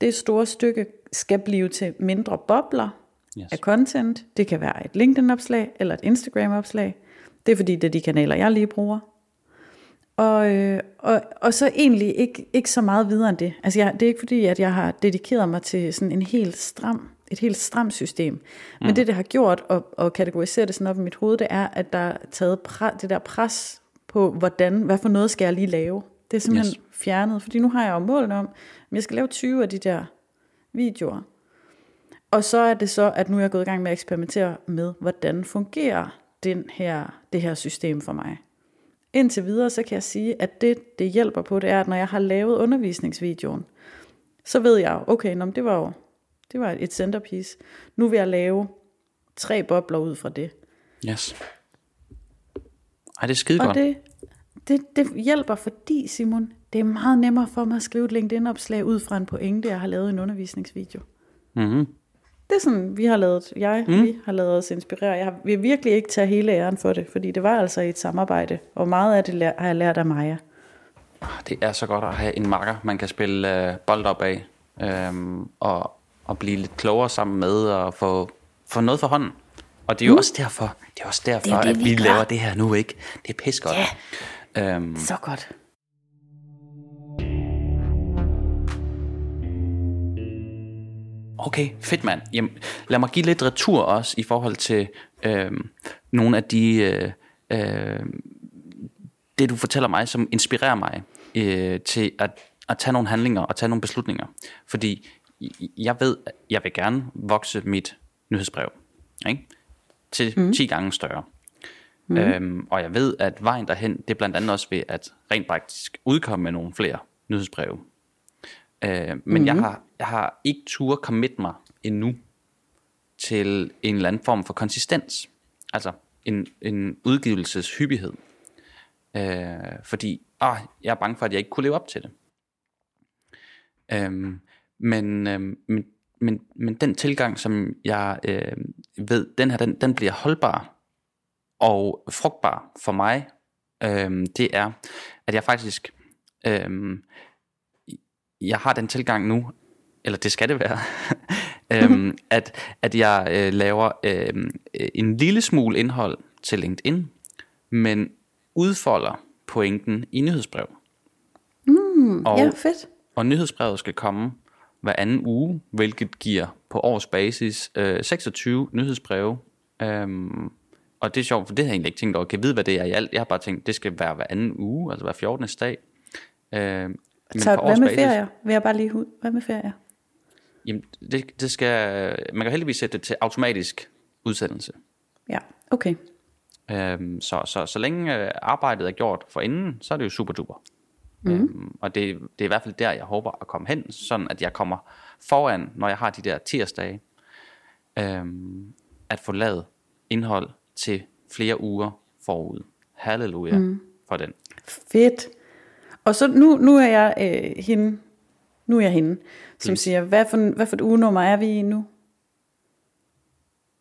Speaker 2: Det store stykke skal blive til mindre bobler, yes. af content. Det kan være et LinkedIn-opslag eller et Instagram-opslag. Det er fordi, det er de kanaler, jeg lige bruger. Og, øh, og, og så egentlig ikke, ikke så meget videre end det. Altså jeg, det er ikke fordi, at jeg har dedikeret mig til sådan en helt stram, et helt stramt system. Men mm. det, det har gjort, og, og kategorisere det sådan op i mit hoved, det er, at der er taget pre, det der pres på, hvordan, hvad for noget skal jeg lige lave. Det er simpelthen yes. fjernet, fordi nu har jeg jo målene om, at jeg skal lave 20 af de der videoer. Og så er det så, at nu er jeg gået i gang med at eksperimentere med, hvordan fungerer den her, det her system for mig. Indtil videre, så kan jeg sige, at det, det hjælper på, det er, at når jeg har lavet undervisningsvideoen, så ved jeg, okay, nå, det var jo det var et centerpiece. Nu vil jeg lave tre bobler ud fra det.
Speaker 1: Yes. Ej, det er skide godt.
Speaker 2: Og det, det, det hjælper, fordi Simon, det er meget nemmere for mig at skrive et LinkedIn-opslag ud fra en pointe, jeg har lavet i en undervisningsvideo.
Speaker 1: Mm-hmm.
Speaker 2: Det er sådan, vi har lavet, jeg, mm. vi har lavet os inspirere. Jeg vil virkelig ikke tage hele æren for det, fordi det var altså et samarbejde, og meget af det har jeg lært af Maja.
Speaker 1: Ah, det er så godt at have en makker, man kan spille øh, bold op af, øhm, og, og blive lidt klogere sammen med, og få, få noget for hånden. Og det er jo mm. også derfor, det er også derfor det er det, at vi, vi laver det her nu, ikke? Det er pis godt.
Speaker 2: Ja, øhm, så godt.
Speaker 1: Okay, fedt mand. Jamen, lad mig give lidt retur også i forhold til øh, nogle af de... Øh, øh, det du fortæller mig, som inspirerer mig øh, til at, at tage nogle handlinger og tage nogle beslutninger. Fordi jeg ved, at jeg vil gerne vokse mit nyhedsbrev ikke? til mm. 10 gange større. Mm. Øhm, og jeg ved, at vejen derhen, det er blandt andet også ved at rent faktisk udkomme med nogle flere nyhedsbreve. Øh, men mm-hmm. jeg, har, jeg har ikke tur commit mig endnu til en eller anden form for konsistens. Altså en, en udgivelseshyppighed. Øh, fordi ah, jeg er bange for, at jeg ikke kunne leve op til det. Øh, men, øh, men, men, men den tilgang, som jeg øh, ved, den her, den, den bliver holdbar og frugtbar for mig, øh, det er, at jeg faktisk, øh, jeg har den tilgang nu, eller det skal det være, øhm, at, at jeg øh, laver øh, en lille smule indhold til LinkedIn, men udfolder pointen i nyhedsbrev.
Speaker 2: Mm, og, ja, fedt.
Speaker 1: Og nyhedsbrevet skal komme hver anden uge, hvilket giver på års basis øh, 26 nyhedsbreve. Øhm, og det er sjovt, for det har jeg egentlig ikke tænkt over. Kan jeg vide, hvad det er i alt? Jeg har bare tænkt, det skal være hver anden uge, altså hver 14. dag.
Speaker 2: Øh, men Så hvad med ferier? Vil jeg bare lige ud? Hvad med ferier?
Speaker 1: Jamen, det, det skal, man kan heldigvis sætte det til automatisk udsendelse.
Speaker 2: Ja, okay.
Speaker 1: Øhm, så, så, så længe øh, arbejdet er gjort for inden, så er det jo super duper. Mm. Øhm, og det, det er i hvert fald der, jeg håber at komme hen, sådan at jeg kommer foran, når jeg har de der tirsdage, øhm, at få lavet indhold til flere uger forud. Halleluja mm. for den.
Speaker 2: Fedt. Og så nu, nu er jeg øh, hende, nu er jeg hende, som Please. siger, hvad for, hvad for et ugenummer er vi i nu?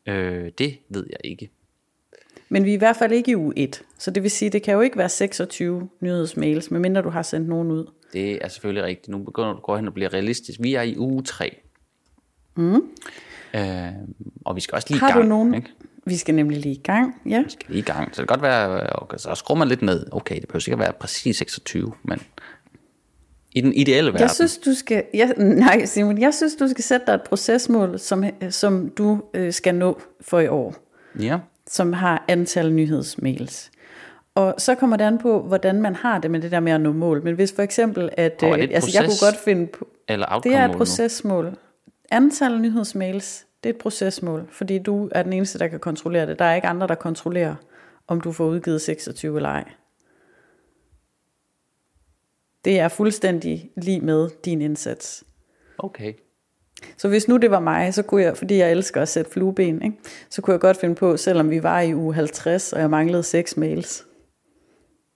Speaker 1: Øh, det ved jeg ikke.
Speaker 2: Men vi er i hvert fald ikke i uge 1. Så det vil sige, det kan jo ikke være 26 nyhedsmails, medmindre du har sendt nogen ud.
Speaker 1: Det er selvfølgelig rigtigt. Nu begynder du at gå hen og blive realistisk. Vi er i uge 3. Mm. Øh, og vi skal også lige
Speaker 2: har
Speaker 1: i gang.
Speaker 2: Du nogen? Ikke? Vi skal nemlig lige i gang, ja.
Speaker 1: Vi skal lige i gang. Så det kan godt være, okay, så skruer man lidt ned. Okay, det behøver sikkert være præcis 26, men i den ideelle verden.
Speaker 2: Jeg synes, du skal, jeg, nej Simon, jeg synes, du skal sætte dig et procesmål, som, som du øh, skal nå for i år.
Speaker 1: Ja.
Speaker 2: Som har antal nyhedsmails. Og så kommer det an på, hvordan man har det med det der med at nå mål. Men hvis for eksempel, at
Speaker 1: det
Speaker 2: øh, altså, jeg kunne godt finde på,
Speaker 1: eller
Speaker 2: det er et procesmål. Nu? Antal nyhedsmails, det er et procesmål, fordi du er den eneste, der kan kontrollere det. Der er ikke andre, der kontrollerer, om du får udgivet 26 eller ej. Det er fuldstændig lige med din indsats.
Speaker 1: Okay.
Speaker 2: Så hvis nu det var mig, så kunne jeg, fordi jeg elsker at sætte flueben, ikke? så kunne jeg godt finde på, selvom vi var i uge 50, og jeg manglede 6 mails, så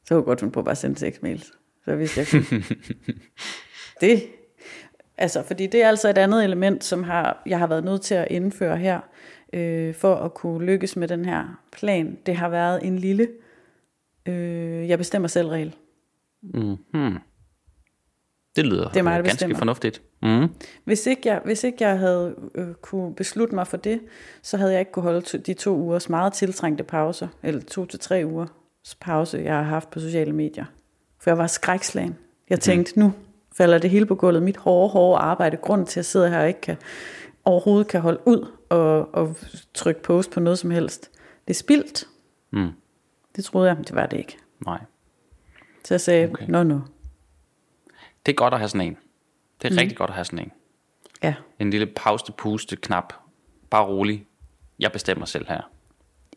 Speaker 2: kunne jeg godt finde på at bare sende 6 mails. Så hvis jeg kunne. det, altså, fordi det er altså et andet element, som har, jeg har været nødt til at indføre her, øh, for at kunne lykkes med den her plan. Det har været en lille, øh, jeg bestemmer selv regel.
Speaker 1: Mm-hmm. Det lyder det er mig, ganske bestemmer. fornuftigt. Mm.
Speaker 2: Hvis, ikke jeg, hvis ikke jeg havde øh, kunne beslutte mig for det, så havde jeg ikke kunne holde to, de to ugers meget tiltrængte pauser, eller to til tre uger pause, jeg har haft på sociale medier. For jeg var skrækslagen. Jeg mhm. tænkte, mm. nu falder det hele på gulvet. Mit hårde, hårde arbejde. Grunden til, at jeg sidder her og ikke kan, overhovedet kan holde ud og, og trykke post på noget som helst. Det er spildt. Mm. Det troede jeg, det var det ikke.
Speaker 1: Nej.
Speaker 2: Så jeg sagde, okay. no, no.
Speaker 1: Det er godt at have sådan en. Det er mm. rigtig godt at have sådan en.
Speaker 2: Ja.
Speaker 1: En lille pause-puste knap. Bare rolig. Jeg bestemmer selv her.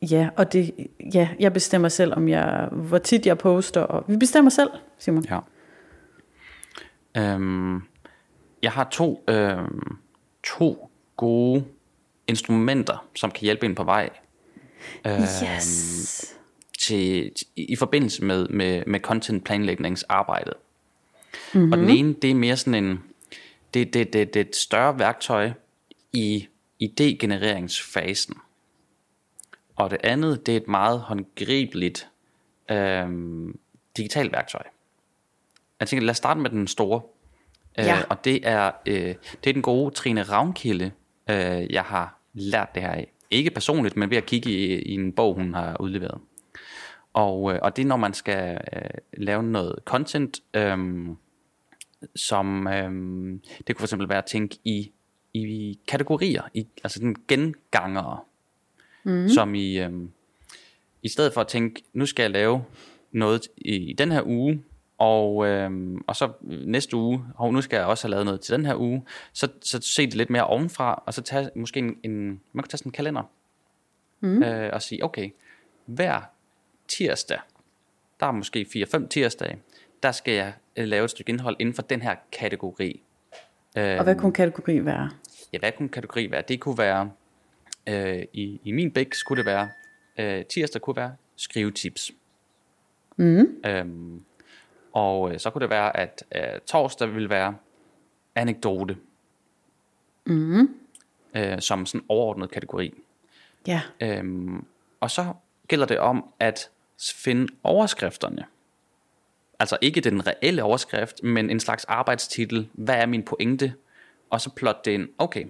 Speaker 2: Ja, og det, ja, jeg bestemmer selv, om jeg, hvor tit jeg poster. Og vi bestemmer selv, Simon.
Speaker 1: Ja. Øhm, jeg har to, øhm, to gode instrumenter, som kan hjælpe en på vej.
Speaker 2: Øhm, yes.
Speaker 1: Til, til, I forbindelse med, med, med content planlægningsarbejdet. Mm-hmm. Og den ene, det er mere sådan en, det, det, det, det er et større værktøj i idégenereringsfasen. Og det andet, det er et meget håndgribeligt øhm, digitalt værktøj. Jeg tænker, lad os starte med den store. Øh, ja. Øh, og det er, øh, det er den gode Trine Ravnkilde, øh, jeg har lært det her af. Ikke personligt, men ved at kigge i, i en bog, hun har udleveret. Og, øh, og det er, når man skal øh, lave noget content, øh, som øhm, det kunne for eksempel være at tænke i, i kategorier, i, altså den gengangere, mm. som i, øhm, i stedet for at tænke, nu skal jeg lave noget i, i den her uge, og, øhm, og så næste uge, og nu skal jeg også have lavet noget til den her uge, så, så se det lidt mere ovenfra, og så tage måske en, en man kan tage sådan en kalender, mm. øh, og sige, okay, hver tirsdag, der er måske 4-5 tirsdage, der skal jeg øh, lave et stykke indhold inden for den her kategori.
Speaker 2: Og hvad kunne kategori være?
Speaker 1: Ja, hvad kunne kategori være? Det kunne være, øh, i, i min bæk skulle det være, øh, tirsdag kunne være skrivetips. Mm. Øhm, og øh, så kunne det være, at øh, torsdag ville være anekdote. mm. øh, som sådan overordnet kategori.
Speaker 2: Ja.
Speaker 1: Øhm, og så gælder det om at finde overskrifterne. Altså ikke den reelle overskrift, men en slags arbejdstitel. Hvad er min pointe? Og så plotte det ind. Okay,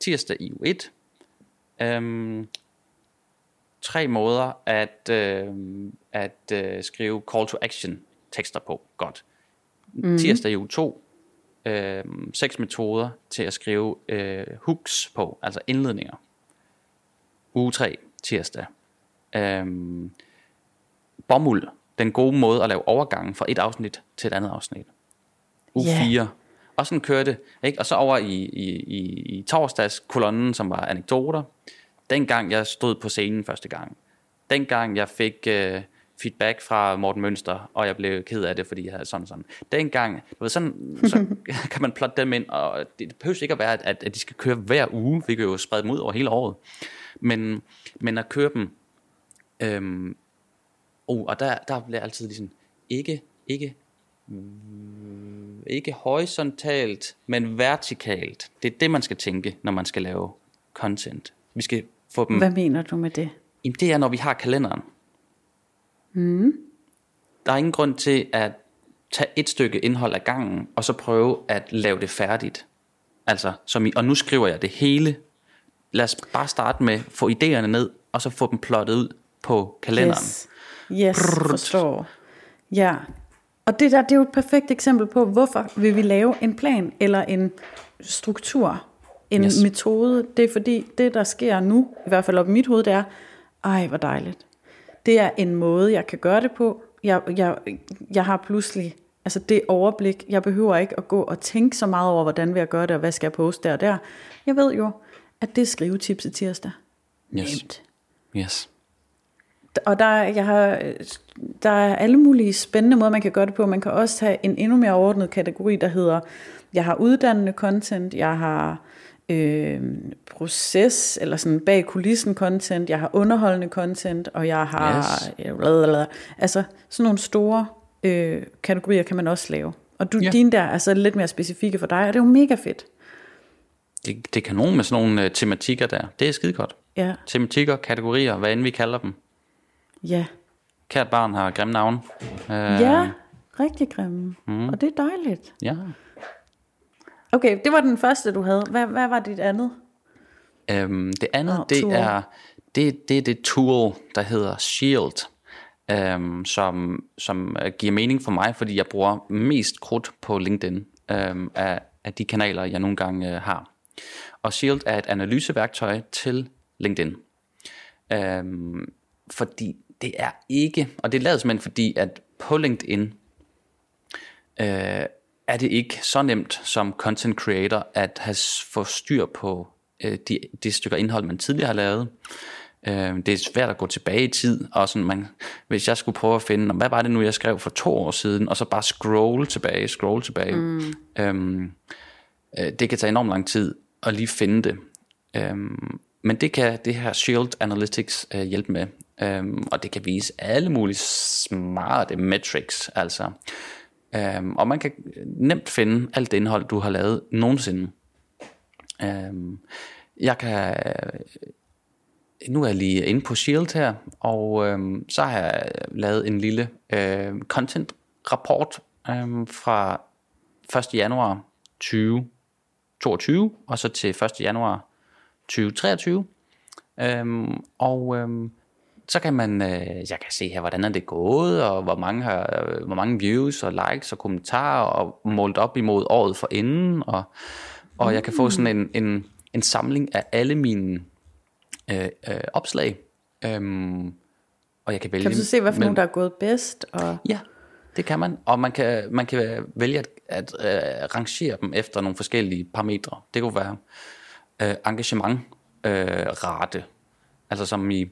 Speaker 1: tirsdag i u 1. Øhm, tre måder at, øh, at øh, skrive call to action tekster på. Godt. Mm. Tirsdag i u 2. Øh, seks metoder til at skrive øh, hooks på, altså indledninger. Uge 3, tirsdag. Øhm, bomuld, den gode måde at lave overgangen fra et afsnit til et andet afsnit. Uge
Speaker 2: Ja.
Speaker 1: 4. Og sådan kørte det. Ikke? Og så over i, i, i, i torsdags kolonnen, som var anekdoter. Dengang jeg stod på scenen første gang. Dengang jeg fik øh, feedback fra Morten Mønster, og jeg blev ked af det, fordi jeg havde sådan sådan. Dengang, du ved, sådan, så kan man plotte dem ind, og det behøver ikke at være, at, at de skal køre hver uge. Vi kan jo sprede dem ud over hele året. Men, men at køre dem Øhm, oh, og der, der bliver altid ligesom, ikke, ikke, mm, ikke horisontalt, men vertikalt. Det er det, man skal tænke, når man skal lave content. Vi skal få dem,
Speaker 2: Hvad mener du med det?
Speaker 1: Jamen, det er, når vi har kalenderen. Mm. Der er ingen grund til at tage et stykke indhold af gangen, og så prøve at lave det færdigt. Altså, som i, og nu skriver jeg det hele. Lad os bare starte med, få idéerne ned, og så få dem plottet ud på kalenderen.
Speaker 2: Yes, yes forstår. Ja, og det der, det er jo et perfekt eksempel på, hvorfor vil vi lave en plan eller en struktur, en
Speaker 1: yes.
Speaker 2: metode. Det er fordi, det der sker nu, i hvert fald op i mit hoved, det er, ej hvor dejligt. Det er en måde, jeg kan gøre det på. Jeg, jeg, jeg har pludselig altså det overblik. Jeg behøver ikke at gå og tænke så meget over, hvordan vil jeg gøre det, og hvad skal jeg poste der og der. Jeg ved jo, at det er skrivetips i tirsdag.
Speaker 1: Yes.
Speaker 2: Nemt.
Speaker 1: Yes.
Speaker 2: Og der, er- jeg har, der er alle mulige spændende måder, man kan gøre det på. Man kan også have en endnu mere overordnet kategori, der hedder, jeg har uddannende content, jeg har øh, proces, eller sådan bag kulissen content, jeg har underholdende content, og jeg har...
Speaker 1: Yes.
Speaker 2: Blablabla. Altså sådan nogle store øh, kategorier kan man også lave. Og du,
Speaker 1: Ja.
Speaker 2: dine der er så lidt mere specifikke for dig, og det er jo mega fedt.
Speaker 1: Det, det er kanon med sådan nogle uh, tematikker der. Det er skide godt.
Speaker 2: Ja,
Speaker 1: Tematikker, kategorier, hvad end vi kalder dem.
Speaker 2: ja.
Speaker 1: Kært barn har grimme navne. Uh,
Speaker 2: Ja, rigtig grimme. Mm. Og det er dejligt.
Speaker 1: ja.
Speaker 2: Okay, det var den første, du havde. Hvad, hvad var dit andet?
Speaker 1: Øhm, det andet,
Speaker 2: Nå,
Speaker 1: det
Speaker 2: tool.
Speaker 1: er det, det er det tool, der hedder Shield, øhm, som, som øh, giver mening for mig, fordi jeg bruger mest krudt på LinkedIn øhm, af, af de kanaler, jeg nogle gange øh, har. Og Shield er et analyseværktøj til LinkedIn. Øhm, fordi det er ikke, og det er lavet simpelthen fordi, at på LinkedIn øh, er det ikke så nemt som content creator at have få styr på øh, de, de stykker indhold, man tidligere har lavet. Øh, det er svært at gå tilbage i tid, og sådan man, hvis jeg skulle prøve at finde, "Nå, hvad var det nu, jeg skrev for to år siden, og så bare scroll tilbage, scroll tilbage. Mm. Øhm, øh, det kan tage enormt lang tid at lige finde det. Øhm, men det kan det her Shield Analytics øh, hjælpe med. Øhm, og det kan vise alle mulige smarte metrics. Altså. Øhm, og man kan nemt finde alt det indhold, du har lavet nogensinde. Øhm, jeg kan nu er jeg lige inde på Shield her, og øhm, så har jeg lavet en lille øh, content rapport øhm, fra 1. januar 2022 og så til 1. januar 2023. Øhm, og øhm, så kan man, øh, jeg kan se her, hvordan er det gået, og hvor mange, har, øh, hvor mange views og likes og kommentarer, og målt op imod året for inden, og, og jeg kan få sådan en, en, en samling af alle mine øh, øh, opslag. Øhm, og jeg kan vælge
Speaker 2: Kan du så se, hvad for nogle, der er gået bedst? Og...
Speaker 1: Ja, det kan man. Og man kan, man kan vælge at, at øh, rangere dem efter nogle forskellige parametre. Det kunne være øh, engagement, øh, rate, altså som i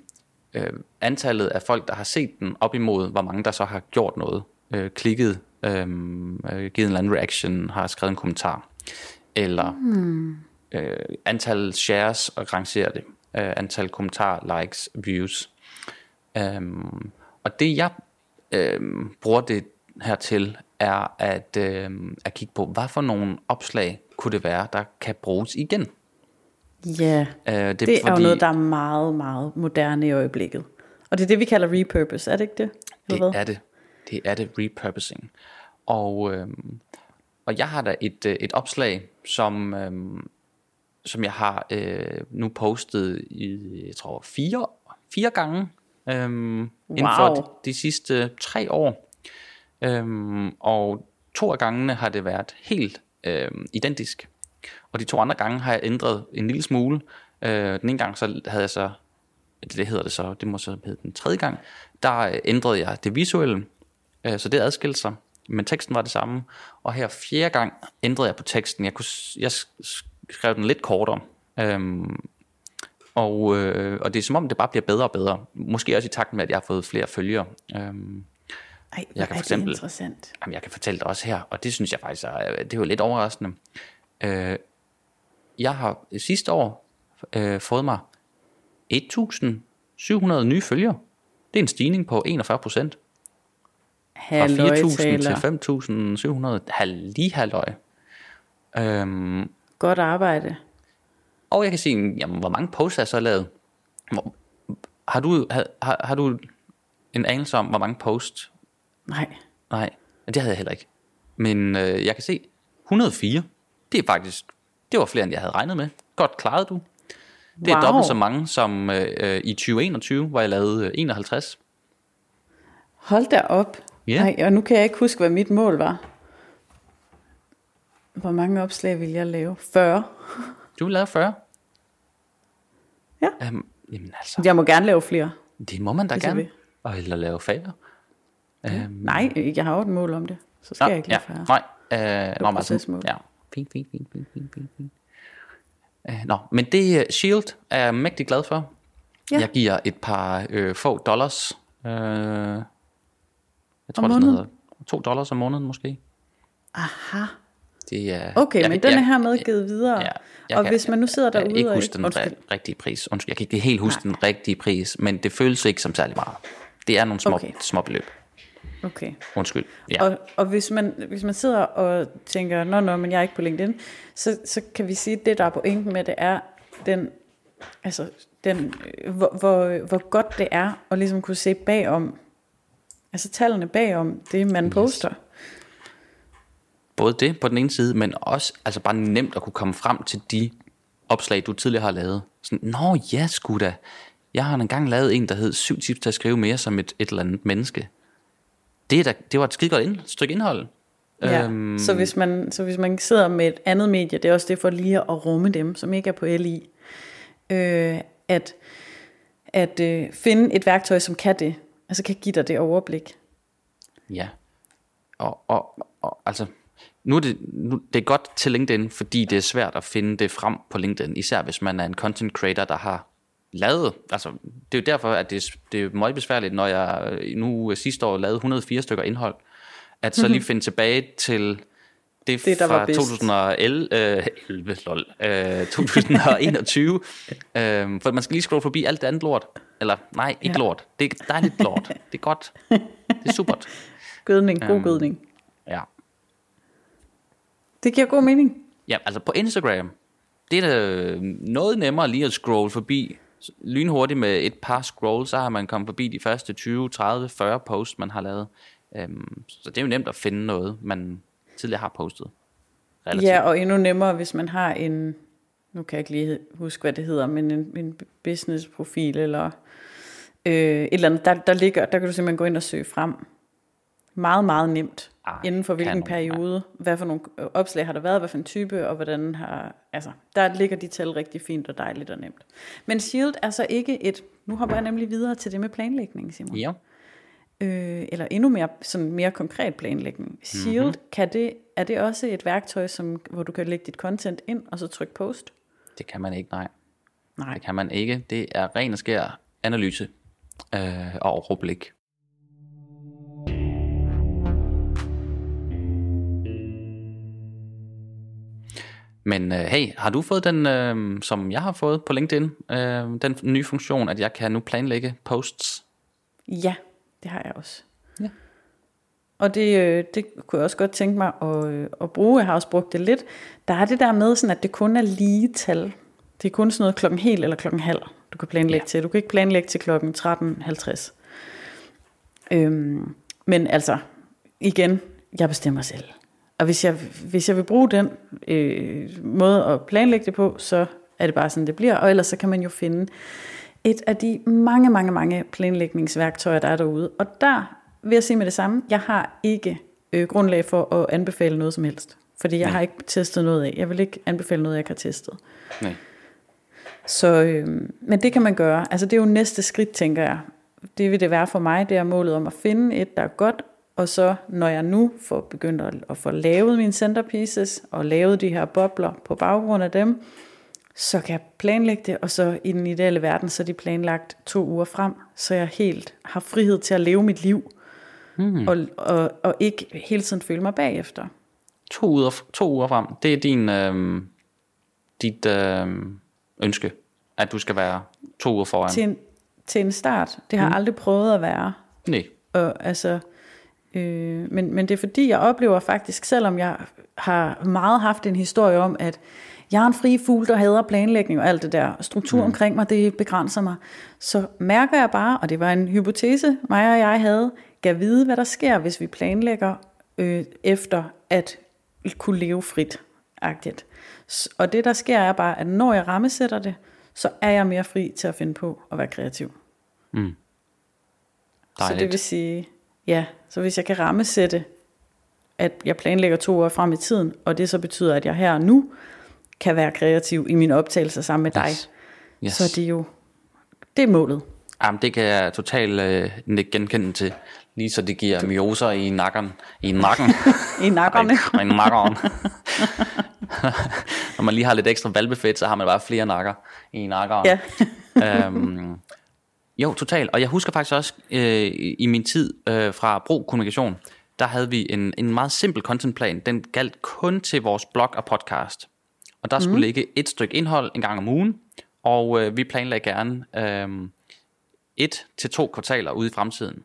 Speaker 1: øh, antallet af folk, der har set den, op imod hvor mange, der så har gjort noget, øh, klikket, øh, øh, givet en eller anden reaction, har skrevet en kommentar, eller øh, antal shares og rangere det, øh, antal kommentarer, likes, views. Øhm, og det jeg øhm, bruger det hertil er at, øh, at kigge på, hvad for nogle opslag kunne det være, der kan bruges igen.
Speaker 2: Ja,
Speaker 1: Øh,
Speaker 2: det, det er jo noget, der er meget, meget moderne i øjeblikket. Og det er det, vi kalder repurpose, er det ikke det? Eller
Speaker 1: Det
Speaker 2: hvad?
Speaker 1: er det. Det er det, repurposing. Og, øhm, og jeg har da et, øh, et opslag, som, øhm, som jeg har øh, nu postet i, jeg tror, fire, fire gange øhm, inden for
Speaker 2: Wow.
Speaker 1: de, de sidste tre år. Øhm, og to af gangene har det været helt øhm, identisk. Og de to andre gange har jeg ændret en lille smule. Øh, den ene gang så havde jeg så det, det hedder det så, det må så hedde den tredje gang, der ændrede jeg det visuelle, øh, så det adskilte sig, men teksten var det samme. Og her fjerde gang ændrede jeg på teksten. Jeg, kunne, jeg skrev den lidt kortere. Øhm, og, øh, og det er som om, det bare bliver bedre og bedre. Måske også i takt med, at jeg har fået flere følgere. Øhm,
Speaker 2: Ej,
Speaker 1: Jeg kan
Speaker 2: er
Speaker 1: for eksempel-
Speaker 2: det interessant.
Speaker 1: Jamen, jeg kan fortælle det også her, og det synes jeg faktisk er, det er jo lidt overraskende. Øh, jeg har sidste år øh, fået mig 1.700 nye følgere. Det er en stigning på 41 procent. Fra 4.000 til
Speaker 2: Halløjtaler.
Speaker 1: 5.700. Hal- Lige halvøje. Øhm,
Speaker 2: Godt arbejde.
Speaker 1: og jeg kan sige, jamen, hvor mange posts har jeg så lavet? Hvor, har, du, har, har, har du en anelse om, hvor mange posts
Speaker 2: Nej,
Speaker 1: Nej, det havde jeg heller ikke. Men øh, jeg kan se, 104, det er faktisk, det var flere, end jeg havde regnet med. Godt klaret du. Det er
Speaker 2: Wow.
Speaker 1: dobbelt så mange som øh, øh, i 2021, hvor jeg lavede øh, 51.
Speaker 2: hold da op.
Speaker 1: Ja.
Speaker 2: Nej, og nu kan jeg ikke huske, hvad mit mål var. Hvor mange opslag vil jeg lave? 40.
Speaker 1: Du vil lave 40?
Speaker 2: Ja.
Speaker 1: Um, jamen altså,
Speaker 2: Jeg må gerne lave flere.
Speaker 1: det må man da
Speaker 2: jeg
Speaker 1: gerne. Og eller lave færre. Um,
Speaker 2: Nej, jeg har jo et mål om det. Så skal jeg ikke lave færre.
Speaker 1: Nej, øh, nå, men altså, ja. Fint, fint, fint, fint, fint, fint, fint. Øh, nå, men det øh, Shield er jeg mægtig glad for.
Speaker 2: Ja.
Speaker 1: Jeg giver et par øh, få dollars. Øh, jeg tror, det er sådan noget. To dollars om måneden måske.
Speaker 2: Aha.
Speaker 1: Det er,
Speaker 2: Okay,
Speaker 1: jeg,
Speaker 2: men den er
Speaker 1: jeg-
Speaker 2: hermed givet videre.
Speaker 1: Ja, jeg
Speaker 2: og
Speaker 1: kan-
Speaker 2: hvis man nu sidder
Speaker 1: jeg kan
Speaker 2: derude
Speaker 1: ikke huske den
Speaker 2: Undskyld.
Speaker 1: ri- rigtige pris. Undskyld, jeg kan ikke helt huske den rigtige pris, men det føles ikke som særlig meget. Det er nogle små,
Speaker 2: Okay.
Speaker 1: små beløb.
Speaker 2: Okay.
Speaker 1: Undskyld. Ja.
Speaker 2: Og, og hvis, man, hvis man sidder og tænker, nå, nå, men jeg er ikke på LinkedIn, så, så kan vi sige, at det, der er pointen med det, er den, altså, den, øh, hvor, hvor, hvor godt det er at ligesom kunne se bagom, altså tallene bagom det, man yes. poster.
Speaker 1: Både det på den ene side, men også altså bare nemt at kunne komme frem til de opslag, du tidligere har lavet. Sådan, Nå ja, sgu da. Jeg har engang lavet en, der hed syv tips til at skrive mere som et, et eller andet menneske. Det, er da, det var et skide godt ind, stykke indhold.
Speaker 2: Ja.
Speaker 1: Øhm,
Speaker 2: Så, hvis man, så hvis man sidder med et andet medie, det er også det for lige at rumme dem, som ikke er på LI, øh, at, at øh, finde et værktøj, som kan det, altså kan give dig det overblik.
Speaker 1: Ja. Og, og, og altså, nu er det, nu, det er godt til LinkedIn, fordi det er svært at finde det frem på LinkedIn, især hvis man er en content creator, der har lavet, altså det er jo derfor, at det, er- det er meget besværligt, når jeg øh, nu øh, sidste år lavede 104 stykker indhold, at så lige finde tilbage til det,
Speaker 2: Mhm. Det, der
Speaker 1: fra
Speaker 2: var bedst.
Speaker 1: 2011, øh, 11, lol, øh, 2021, øh, for man skal lige scrolle forbi alt det andet lort, eller nej, ikke
Speaker 2: Ja.
Speaker 1: lort, det er dejligt lort, det er godt, det er supert.
Speaker 2: Gødning, god
Speaker 1: Øhm.
Speaker 2: gødning.
Speaker 1: Ja.
Speaker 2: Det giver god mening.
Speaker 1: Ja, altså på Instagram, det er da noget nemmere lige at scrolle forbi. Lynhurtigt med et par scroll, så har man kommet forbi de første 20, 30, 40 posts, man har lavet. Øhm, så det er jo nemt at finde noget, man tidligere har postet. Relativt.
Speaker 2: Ja, og endnu nemmere, hvis man har en, nu kan jeg ikke lige huske, hvad det hedder, men en, en business-profil, eller øh, et eller andet, der, der, ligger, der kan du simpelthen gå ind og søge frem. Meget, meget nemt.
Speaker 1: Ej,
Speaker 2: inden for hvilken
Speaker 1: kanon, ja.
Speaker 2: periode, hvad for nogle opslag har der været, hvad for en type, og hvordan har, altså, der ligger de tal rigtig fint og dejligt og nemt. Men Shield er så ikke et, nu hopper jeg nemlig videre til det med planlægning, Simon.
Speaker 1: Ja.
Speaker 2: øh, eller endnu mere, sådan mere konkret planlægning. Shield,
Speaker 1: Mhm.
Speaker 2: mm-hmm. kan det, er det også et værktøj, som, hvor du kan lægge dit content ind, og så trykke post?
Speaker 1: Det kan man ikke, nej.
Speaker 2: Nej.
Speaker 1: Det kan man ikke. Det er ren og skær analyse øh, og overblik. Men øh, hey, har du fået den, øh, som jeg har fået på LinkedIn, øh, den nye funktion, at jeg kan nu planlægge posts?
Speaker 2: Ja, det har jeg også.
Speaker 1: Ja.
Speaker 2: og det, øh, det kunne jeg også godt tænke mig at, øh, at bruge. Jeg har også brugt det lidt. Der er det der med, sådan, at det kun er lige tal. Det er kun sådan noget klokken hel eller klokken halv, du kan planlægge ja. til. Du kan ikke planlægge til klokken 13.50. Øhm, men altså, igen, jeg bestemmer selv. Og hvis jeg, hvis jeg vil bruge den øh, måde at planlægge det på, så er det bare sådan, det bliver. Og ellers så kan man jo finde et af de mange, mange, mange planlægningsværktøjer, der er derude. Og der vil jeg sige med det samme, jeg har ikke øh, grundlag for at anbefale noget som helst. Fordi jeg Nej. har ikke testet noget af. Jeg vil ikke anbefale noget, jeg ikke har testet.
Speaker 1: Nej.
Speaker 2: Så, øh, men det kan man gøre. Altså det er jo næste skridt, tænker jeg. Det vil det være for mig, det er målet om at finde et, der er godt, og så når jeg nu får begyndt at, at få lavet mine centerpieces, og lavet de her bobler på baggrund af dem, så kan jeg planlægge det, og så i den ideelle verden, så er de planlagt to uger frem, så jeg helt har frihed til at leve mit liv, mm. og, og, og ikke hele tiden føle mig bagefter.
Speaker 1: To uger, to uger frem, det er din, øh, dit øh, ønske, at du skal være to uger foran.
Speaker 2: Til en, til en start. Det har jeg mm. aldrig prøvet at være.
Speaker 1: Nej.
Speaker 2: Og, altså, øh, men, men det er fordi, jeg oplever faktisk, selvom jeg har meget haft en historie om, at jeg er en fri fugl, der hader planlægning og alt det der. Struktur mm. omkring mig, det begrænser mig. Så mærker jeg bare, og det var en hypotese, mig og jeg havde, gav vide, hvad der sker, hvis vi planlægger øh, efter at kunne leve frit. Agtigt. Og det der sker er bare, at når jeg rammesætter det, så er jeg mere fri til at finde på at være kreativ.
Speaker 1: Mm.
Speaker 2: Så det vil sige, ja, så hvis jeg kan rammesætte, at jeg planlægger to år frem i tiden, og det så betyder, at jeg her og nu kan være kreativ i mine optagelser sammen med dig, yes. Yes. så det er jo, det er målet.
Speaker 1: Jamen, det kan jeg totalt øh, genkende til. Lige så det giver myoser i nakken. I nakken.
Speaker 2: I nakkerne.
Speaker 1: I, i nakkeren. Når man lige har lidt ekstra valbefedt, så har man bare flere nakker i nakkeren. Ja. øhm, jo, totalt. Og jeg husker faktisk også øh, i min tid øh, fra Bro Kommunikation, der havde vi en, en meget simpel contentplan. Den galt kun til vores blog og podcast. Og der skulle mm. ligge et stykke indhold en gang om ugen, og øh, vi planlagde gerne øh, et til to kvartaler ude i fremtiden.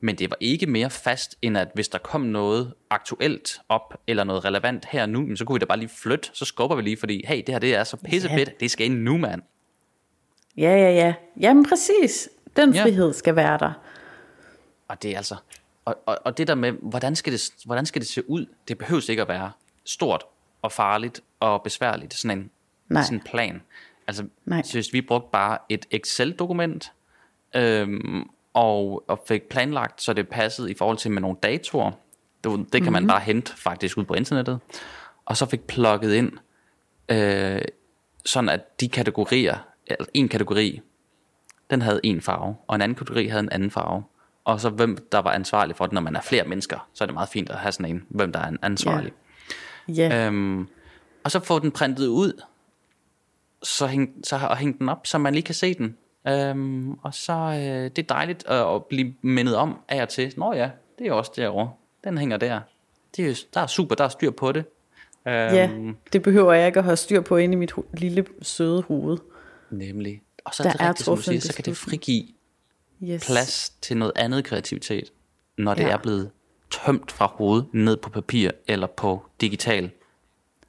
Speaker 1: Men det var ikke mere fast, end at hvis der kom noget aktuelt op, eller noget relevant her nu, så kunne vi da bare lige flytte, så skubber vi lige, fordi hey, det her det er så pissefedt, ja. det skal ind nu, mand.
Speaker 2: Ja, ja, ja. Jamen præcis. Den frihed ja. skal være der.
Speaker 1: Og det er altså, og, og, og det der med, hvordan skal, det, hvordan skal det se ud, det behøves ikke at være stort og farligt og besværligt, sådan en, Nej. sådan en plan. Altså, Nej. synes vi brugte bare et Excel-dokument, øhm, og, og fik planlagt, så det passede i forhold til med nogle datoer. Det, det kan mm-hmm. man mhm. bare hente faktisk ud på internettet. Og så fik plukket ind, øh, sådan at de kategorier, en kategori, den havde en farve, og en anden kategori havde en anden farve. Og så hvem der var ansvarlig for det, når man er flere mennesker, så er det meget fint at have sådan en, hvem der er ansvarlig.
Speaker 2: Ja. Yeah.
Speaker 1: Øhm, og så få den printet ud, så hæng, så, og hænge den op, så man lige kan se den. Øhm, og så øh, det er dejligt at, at blive mindet om af og til. Nå ja, det er også derovre. Den hænger der. Det er, der er super, der er styr på det.
Speaker 2: Øhm, ja, det behøver jeg ikke at have styr på inde i mit lille søde hoved.
Speaker 1: Nemlig. Og så er der det rigtigt, er som du siger, så kan det frigive yes. plads til noget andet kreativitet, når det ja. er blevet tømt fra hovedet ned på papir eller på digital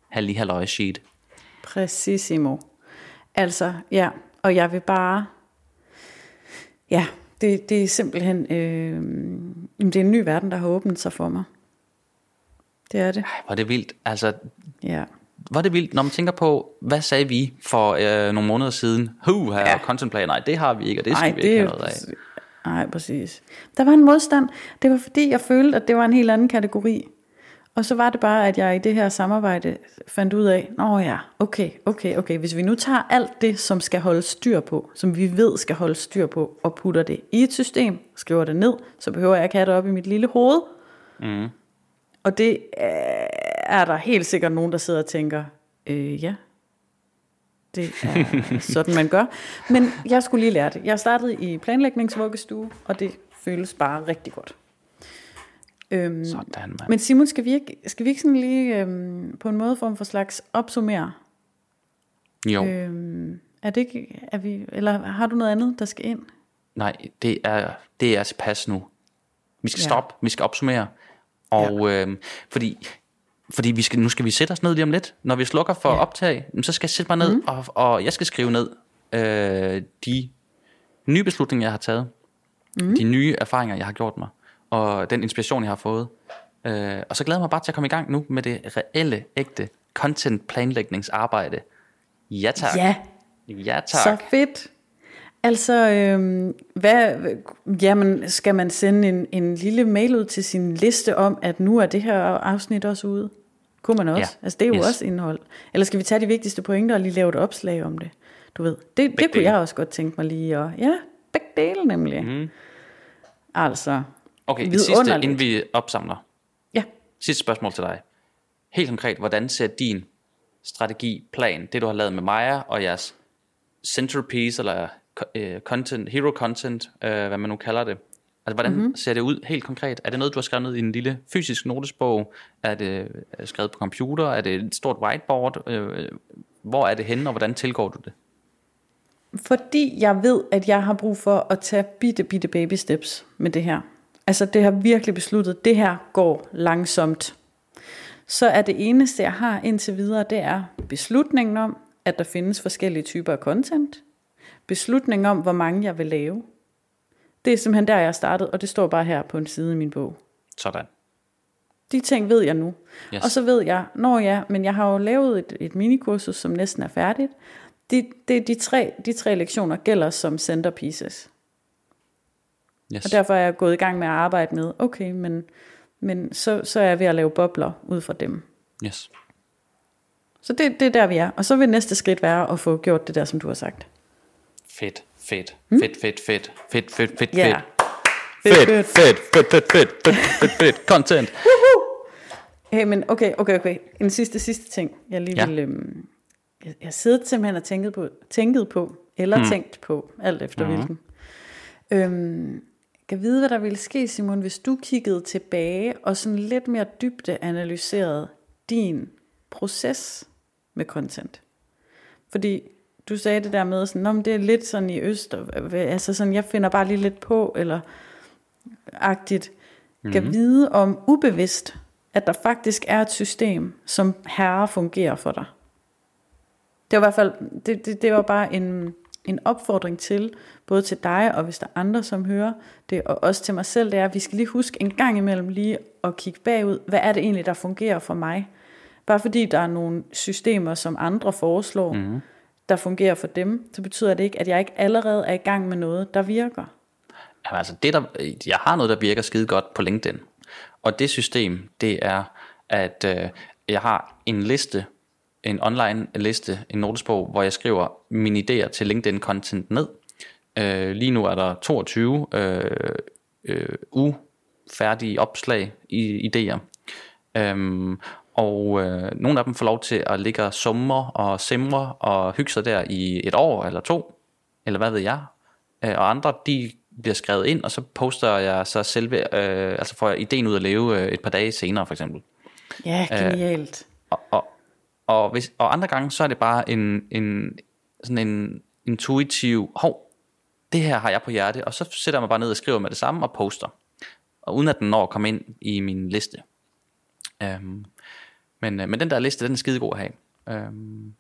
Speaker 1: halvlig halløj sheet.
Speaker 2: Præcisimo. Altså, ja, og jeg vil bare, ja, det, det er simpelthen, øh, det er en ny verden, der har åbnet sig for mig. Det er det. Ej,
Speaker 1: hvor er det vildt. Altså,
Speaker 2: ja.
Speaker 1: Er det vildt, når man tænker på, hvad sagde vi for øh, nogle måneder siden? Hu, her ja. content Nej, det har vi ikke, og det skal Ej, vi ikke have noget af.
Speaker 2: Nej, præcis. Der var en modstand. Det var fordi, jeg følte, at det var en helt anden kategori. Og så var det bare, at jeg i det her samarbejde fandt ud af, nå ja, okay, okay, okay, hvis vi nu tager alt det, som skal holde styr på, som vi ved skal holde styr på, og putter det i et system, skriver det ned, så behøver jeg ikke have det op i mit lille hoved.
Speaker 1: Mm.
Speaker 2: Og det er der helt sikkert nogen, der sidder og tænker, øh, ja, det er sådan, man gør. Men jeg skulle lige lære det. Jeg startede i planlægningsvuggestue, og det føles bare rigtig godt.
Speaker 1: Øhm, sådan, man.
Speaker 2: Men Simon, skal vi ikke, skal vi ikke sådan lige øhm, på en måde form for slags opsummere?
Speaker 1: Jo.
Speaker 2: Øhm, er det ikke, er vi, eller har du noget andet, der skal ind?
Speaker 1: Nej, det er, det er tilpas nu. Vi skal ja. stoppe, vi skal opsummere. Og øh, fordi, fordi vi skal, nu skal vi sætte os ned lige om lidt. Når vi slukker for
Speaker 2: Ja.
Speaker 1: optag, så skal jeg sætte mig ned, mm. og, og jeg skal skrive ned øh, de nye beslutninger, jeg har taget. Mm. De nye erfaringer, jeg har gjort mig. Og den inspiration, jeg har fået. Øh, og så glæder jeg mig bare til at komme i gang nu med det reelle, ægte content planlægningsarbejde. Ja tak.
Speaker 2: Ja,
Speaker 1: Ja tak.
Speaker 2: så fedt. Altså, øhm, hvad, jamen, skal man sende en, en lille mail ud til sin liste om, at nu er det her afsnit også ude? Kunne man også?
Speaker 1: Ja.
Speaker 2: Altså, det er jo
Speaker 1: Yes.
Speaker 2: også indhold. Eller skal vi tage de vigtigste pointer og lige lave et opslag om det? Du ved, det, det kunne jeg også godt tænke mig lige at... Ja, begge dele nemlig. Mm. Altså,
Speaker 1: Okay, det sidste, inden vi opsamler.
Speaker 2: ja.
Speaker 1: Sidste spørgsmål til dig. Helt konkret, hvordan ser din strategi, plan, det du har lavet med Maja og jeres centerpiece, eller øh, content, hero content, øh, hvad man nu kalder det. Altså, hvordan mm-hmm. ser det ud helt konkret? Er det noget, du har skrevet ned i en lille fysisk notesbog? Er det øh, skrevet på computer? Er det et stort whiteboard? Øh, hvor er det henne, og hvordan tilgår du det?
Speaker 2: Fordi jeg ved, at jeg har brug for at tage bitte, bitte baby steps med det her. Altså det har virkelig besluttet, det her går langsomt. Så er det eneste, jeg har indtil videre, det er beslutningen om, at der findes forskellige typer af content. Beslutningen om, hvor mange jeg vil lave. Det er simpelthen der, jeg har startet, og det står bare her på en side i min bog.
Speaker 1: Sådan.
Speaker 2: De ting ved jeg nu.
Speaker 1: Yes.
Speaker 2: Og så ved jeg, når jeg, men jeg har jo lavet et, et minikursus, som næsten er færdigt. De, de, de, tre, de tre lektioner gælder som centerpieces.
Speaker 1: Yes.
Speaker 2: Og derfor er jeg gået i gang med at arbejde med, okay, men, men så, så er jeg ved at lave bobler ud fra dem.
Speaker 1: yes.
Speaker 2: Så det, det er der, vi er. Og så vil næste skridt være at få gjort det der, som du har sagt.
Speaker 1: Fedt, fedt, fedt, fedt, fedt, fedt, fedt, fedt,
Speaker 2: Ja.
Speaker 1: fedt. Fedt, fedt, fedt, fedt, fedt, fedt, fedt, fedt, content.
Speaker 2: Hey, men okay, okay, okay. En sidste, sidste ting, jeg lige
Speaker 1: Ja.
Speaker 2: vil... Øhm, jeg, jeg sidder simpelthen og tænket på, tænket på eller hmm. tænkt på, alt efter hmm. hvilken. Øhm, kan vide, hvad der ville ske, Simon, hvis du kiggede tilbage og sådan lidt mere dybde analyserede din proces med content. Fordi du sagde det der med, sådan, "Nå, men det er lidt sådan i øst, og, altså sådan, jeg finder bare lige lidt på, eller agtigt, kan vide om ubevidst, at der faktisk er et system, som herre fungerer for dig. Det var i hvert fald, det, det, det var bare en, en opfordring til, både til dig, og hvis der er andre, som hører det, og også til mig selv, det er, at vi skal lige huske en gang imellem lige at kigge bagud, hvad er det egentlig, der fungerer for mig? Bare fordi der er nogle systemer, som andre foreslår, mm der fungerer for dem, så betyder det ikke, at jeg ikke allerede er i gang med noget, der virker.
Speaker 1: Jamen, altså det der, jeg har noget, der virker skide godt på LinkedIn. Og det system, det er, at øh, jeg har en liste, en online liste, en notesbog, hvor jeg skriver mine idéer til LinkedIn content ned. Øh, lige nu er der 22 øh, øh, ufærdige opslag i idéer. Øhm, og øh, nogle af dem får lov til at ligge og summer og simre og hygge sig der i et år eller to, eller hvad ved jeg. Øh, og andre, de bliver skrevet ind, og så poster jeg så selve, øh, altså får jeg ideen ud at leve øh, et par dage senere for eksempel.
Speaker 2: Ja, genialt.
Speaker 1: Og, og, og, hvis, og andre gange, så er det bare en, en, sådan en intuitiv, hov, det her har jeg på hjerte, og så sætter jeg mig bare ned og skriver med det samme og poster. Og uden at den når at komme ind i min liste. Øhm, men, øh, men den der liste, den er skide god at have. Øhm,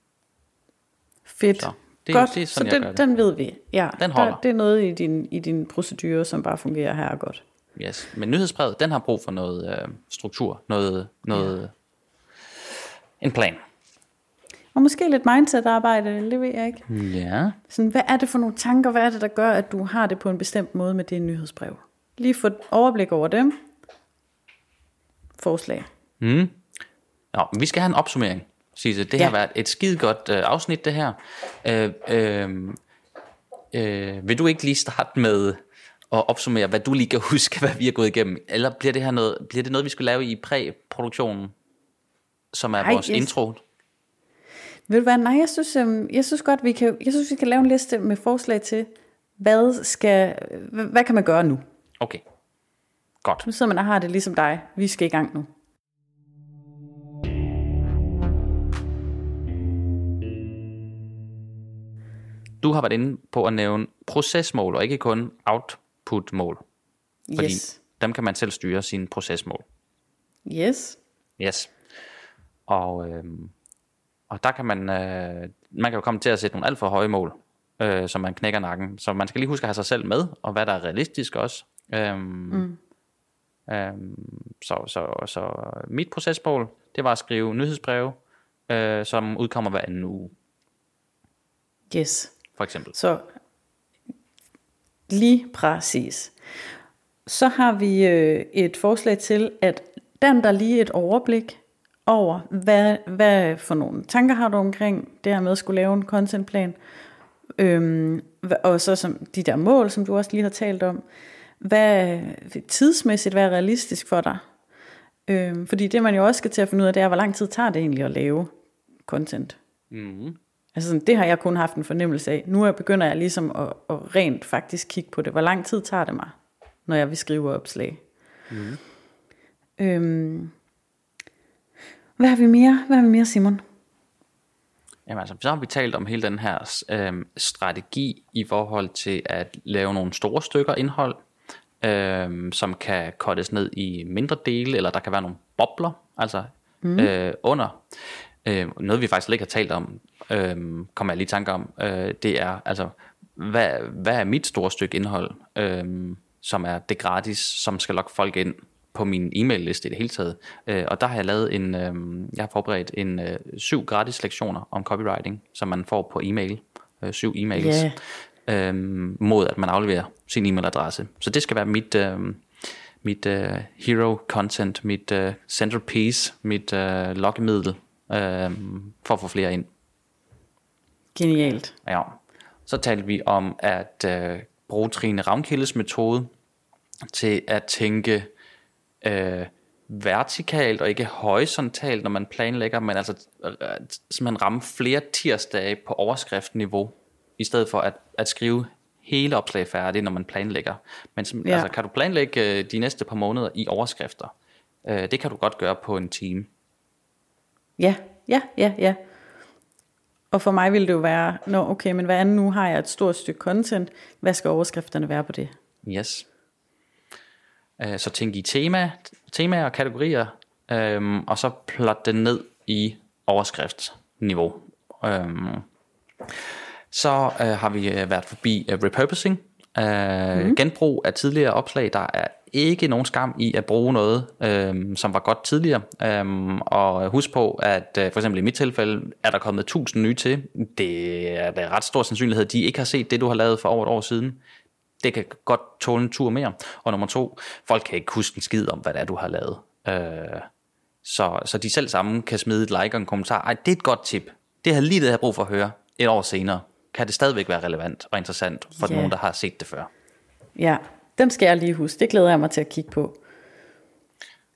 Speaker 2: Fedt.
Speaker 1: så det,
Speaker 2: Godt,
Speaker 1: det er sådan,
Speaker 2: så den, den ved vi. Ja,
Speaker 1: Den holder.
Speaker 2: Der, det er noget i din, i din procedure, som bare fungerer her godt.
Speaker 1: Yes. Men nyhedsbrevet, den har brug for noget øh, struktur, noget, noget ja. en plan.
Speaker 2: Og måske lidt mindset-arbejde, det ved jeg ikke.
Speaker 1: Ja.
Speaker 2: Sådan, hvad er det for nogle tanker, hvad er det, der gør, at du har det på en bestemt måde med det nyhedsbrev? Lige få et overblik over dem. Forslag.
Speaker 1: Mm. Nå, men vi skal have en opsummering. Sisse. Det
Speaker 2: Ja.
Speaker 1: har været et skide godt øh, afsnit, det her. Øh, øh, øh, vil du ikke lige starte med at opsummere, hvad du lige kan huske, hvad vi har gået igennem? Eller bliver det her noget, bliver det noget, vi skal lave i præproduktionen, som er
Speaker 2: Nej,
Speaker 1: vores
Speaker 2: yes.
Speaker 1: intro?
Speaker 2: Ved du hvad, nej, jeg synes, øhm, jeg synes godt, vi kan, jeg synes, vi kan lave en liste med forslag til, hvad skal, hvad, hvad kan man gøre nu?
Speaker 1: Okay. Godt.
Speaker 2: Nu sidder man og har det ligesom dig. Vi skal i gang nu.
Speaker 1: Du har været inde på at nævne procesmål, og ikke kun outputmål. Fordi
Speaker 2: Yes.
Speaker 1: dem kan man selv styre sine procesmål.
Speaker 2: Yes.
Speaker 1: Yes. Og, øh, og der kan man, øh, man kan jo komme til at sætte nogle alt for høje mål, øh, så man knækker nakken. Så man skal lige huske at have sig selv med, og hvad der er realistisk også. Øhm, mm. øhm, så, så, så mit procesmål, det var at skrive nyhedsbreve, øh, som udkommer hver anden uge,
Speaker 2: Yes.
Speaker 1: For eksempel.
Speaker 2: Så lige præcis. Så har vi øh, et forslag til, at den der lige et overblik over, hvad, hvad for nogle tanker har du omkring det her med at skulle lave en contentplan, øhm, og så som de der mål, som du også lige har talt om, hvad tidsmæssigt, hvad er realistisk for dig? Øhm, fordi det man jo også skal til at finde ud af, det er, hvor lang tid tager det egentlig at lave content?
Speaker 1: Mm.
Speaker 2: Altså sådan, det har jeg kun haft en fornemmelse af. Nu er- begynder jeg ligesom at, at rent faktisk kigge på det. Hvor lang tid tager det mig, når jeg vil skrive opslag? Mm. Øhm, hvad har vi mere? Hvad har vi mere, Simon?
Speaker 1: Jamen altså, så har vi talt om hele den her øh, strategi i forhold til at lave nogle store stykker indhold, øh, som kan cuttes ned i mindre dele, eller der kan være nogle bobler, altså mm. øh, under. Øh, noget vi faktisk slet ikke har talt om, øh, kommer jeg lige i tanke om, øh, det er altså, hvad, hvad er mit store stykke indhold, øh, som er det gratis, som skal lokke folk ind på min e-mail-liste i det hele taget. Øh, og der har jeg lavet en, øh, jeg har forberedt en øh, syv gratis lektioner om copywriting, som man får på e-mail. Øh, syv e-mails.
Speaker 2: Ja.
Speaker 1: Øh, mod at man afleverer sin e-mailadresse. Så det skal være mit, øh, mit øh, hero content, mit øh, centerpiece, mit øh, lokkemiddel øh, for at få flere ind.
Speaker 2: Genialt.
Speaker 1: Ja. Så talte vi om at øh, bruge Trine Ravnkildes metode til at tænke øh, vertikalt og ikke horisontalt, når man planlægger, men altså øh, simpelthen ramme flere tirsdage på overskriftniveau, i stedet for at, at skrive hele opslag færdigt, når man planlægger. Men som,
Speaker 2: ja.
Speaker 1: altså, kan du planlægge øh, de næste par måneder i overskrifter? Øh, det kan du godt gøre på en time.
Speaker 2: Ja, ja, ja, ja. Og for mig ville det jo være, nå okay, men hvad andet nu har jeg et stort stykke content, hvad skal overskrifterne være på det?
Speaker 1: Yes. Øh, så tænk i tema, temaer og kategorier, øhm, og så plot det ned i overskriftsniveau. Øhm, så øh, har vi øh, været forbi øh, repurposing, øh, mm. genbrug af tidligere opslag. Der er ikke nogen skam i at bruge noget, øh, som var godt tidligere. Øh, og husk på, at øh, for eksempel i mit tilfælde, er der kommet 1000 nye til. Det er der er ret stor sandsynlighed, at de ikke har set det, du har lavet for over et år siden det kan godt tåle en tur mere. Og nummer to, folk kan ikke huske en skid om, hvad det er, du har lavet. Øh, så, så de selv sammen kan smide et like og en kommentar. Ej, det er et godt tip. Det har lige det, jeg har brug for at høre et år senere. Kan det stadigvæk være relevant og interessant for
Speaker 2: Ja.
Speaker 1: nogen, der har set det før.
Speaker 2: Ja, dem skal jeg lige huske. Det glæder jeg mig til at kigge på.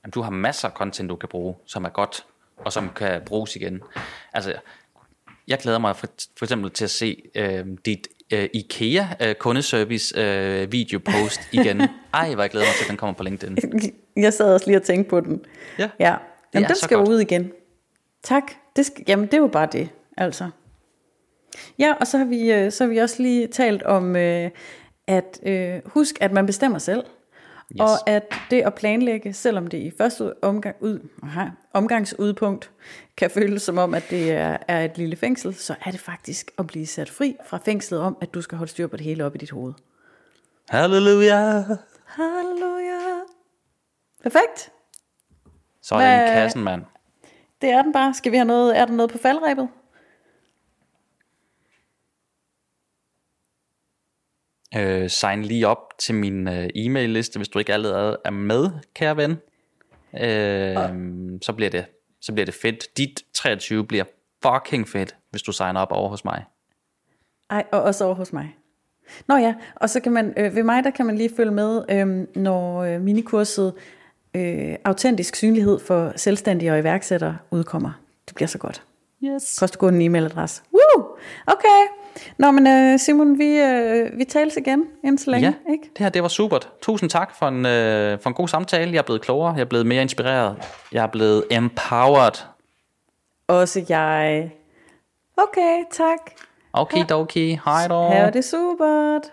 Speaker 1: Jamen, du har masser af content, du kan bruge, som er godt, og som kan bruges igen. Altså, jeg glæder mig for, for eksempel til at se øh, dit øh, IKEA øh, kundeservice øh, videopost igen. Ej, hvor jeg glæder mig til, at den kommer på LinkedIn.
Speaker 2: Jeg sad også lige og tænkte på den.
Speaker 1: Ja.
Speaker 2: Ja, jamen, den skal
Speaker 1: godt.
Speaker 2: ud igen. Tak. Det skal, jamen, det er jo bare det, altså. Ja, og så har vi, øh, så har vi også lige talt om, øh, at øh, husk, at man bestemmer selv. Yes. Og at det at planlægge, selvom det i første omgang, ud, aha, omgangsudpunkt kan føles som om, at det er, er et lille fængsel, så er det faktisk at blive sat fri fra fængslet om, at du skal holde styr på det hele op i dit hoved.
Speaker 1: Halleluja!
Speaker 2: Halleluja! Perfekt.
Speaker 1: Så er den i
Speaker 2: Hvad-
Speaker 1: kassen, mand.
Speaker 2: Det er den bare. Skal vi have noget, er der noget på faldrebet?
Speaker 1: Øh, sign lige op til min øh, e-mail-liste, hvis du ikke allerede er med, kære ven. Øh, så, bliver det, så bliver det fedt. Dit 23 bliver fucking fedt, hvis du signer op over hos mig.
Speaker 2: Ej, og også over hos mig. Nå ja, og så kan man, øh, ved mig der kan man lige følge med, øh, når øh, minikurset øh, Autentisk synlighed for selvstændige og iværksættere udkommer. Det bliver så godt.
Speaker 1: Yes.
Speaker 2: Koster kun en e-mailadresse. Woo! Okay. Nå, men øh, Simon, vi, øh, vi tales igen indtil så længe,
Speaker 1: Ja,
Speaker 2: ikke?
Speaker 1: det her det var supert. Tusind tak for en, øh, for en god samtale. Jeg er blevet klogere, jeg er blevet mere inspireret, jeg er blevet empowered.
Speaker 2: Også jeg. Okay, tak.
Speaker 1: Okay, okay. Hej dog.
Speaker 2: Ha' det supert.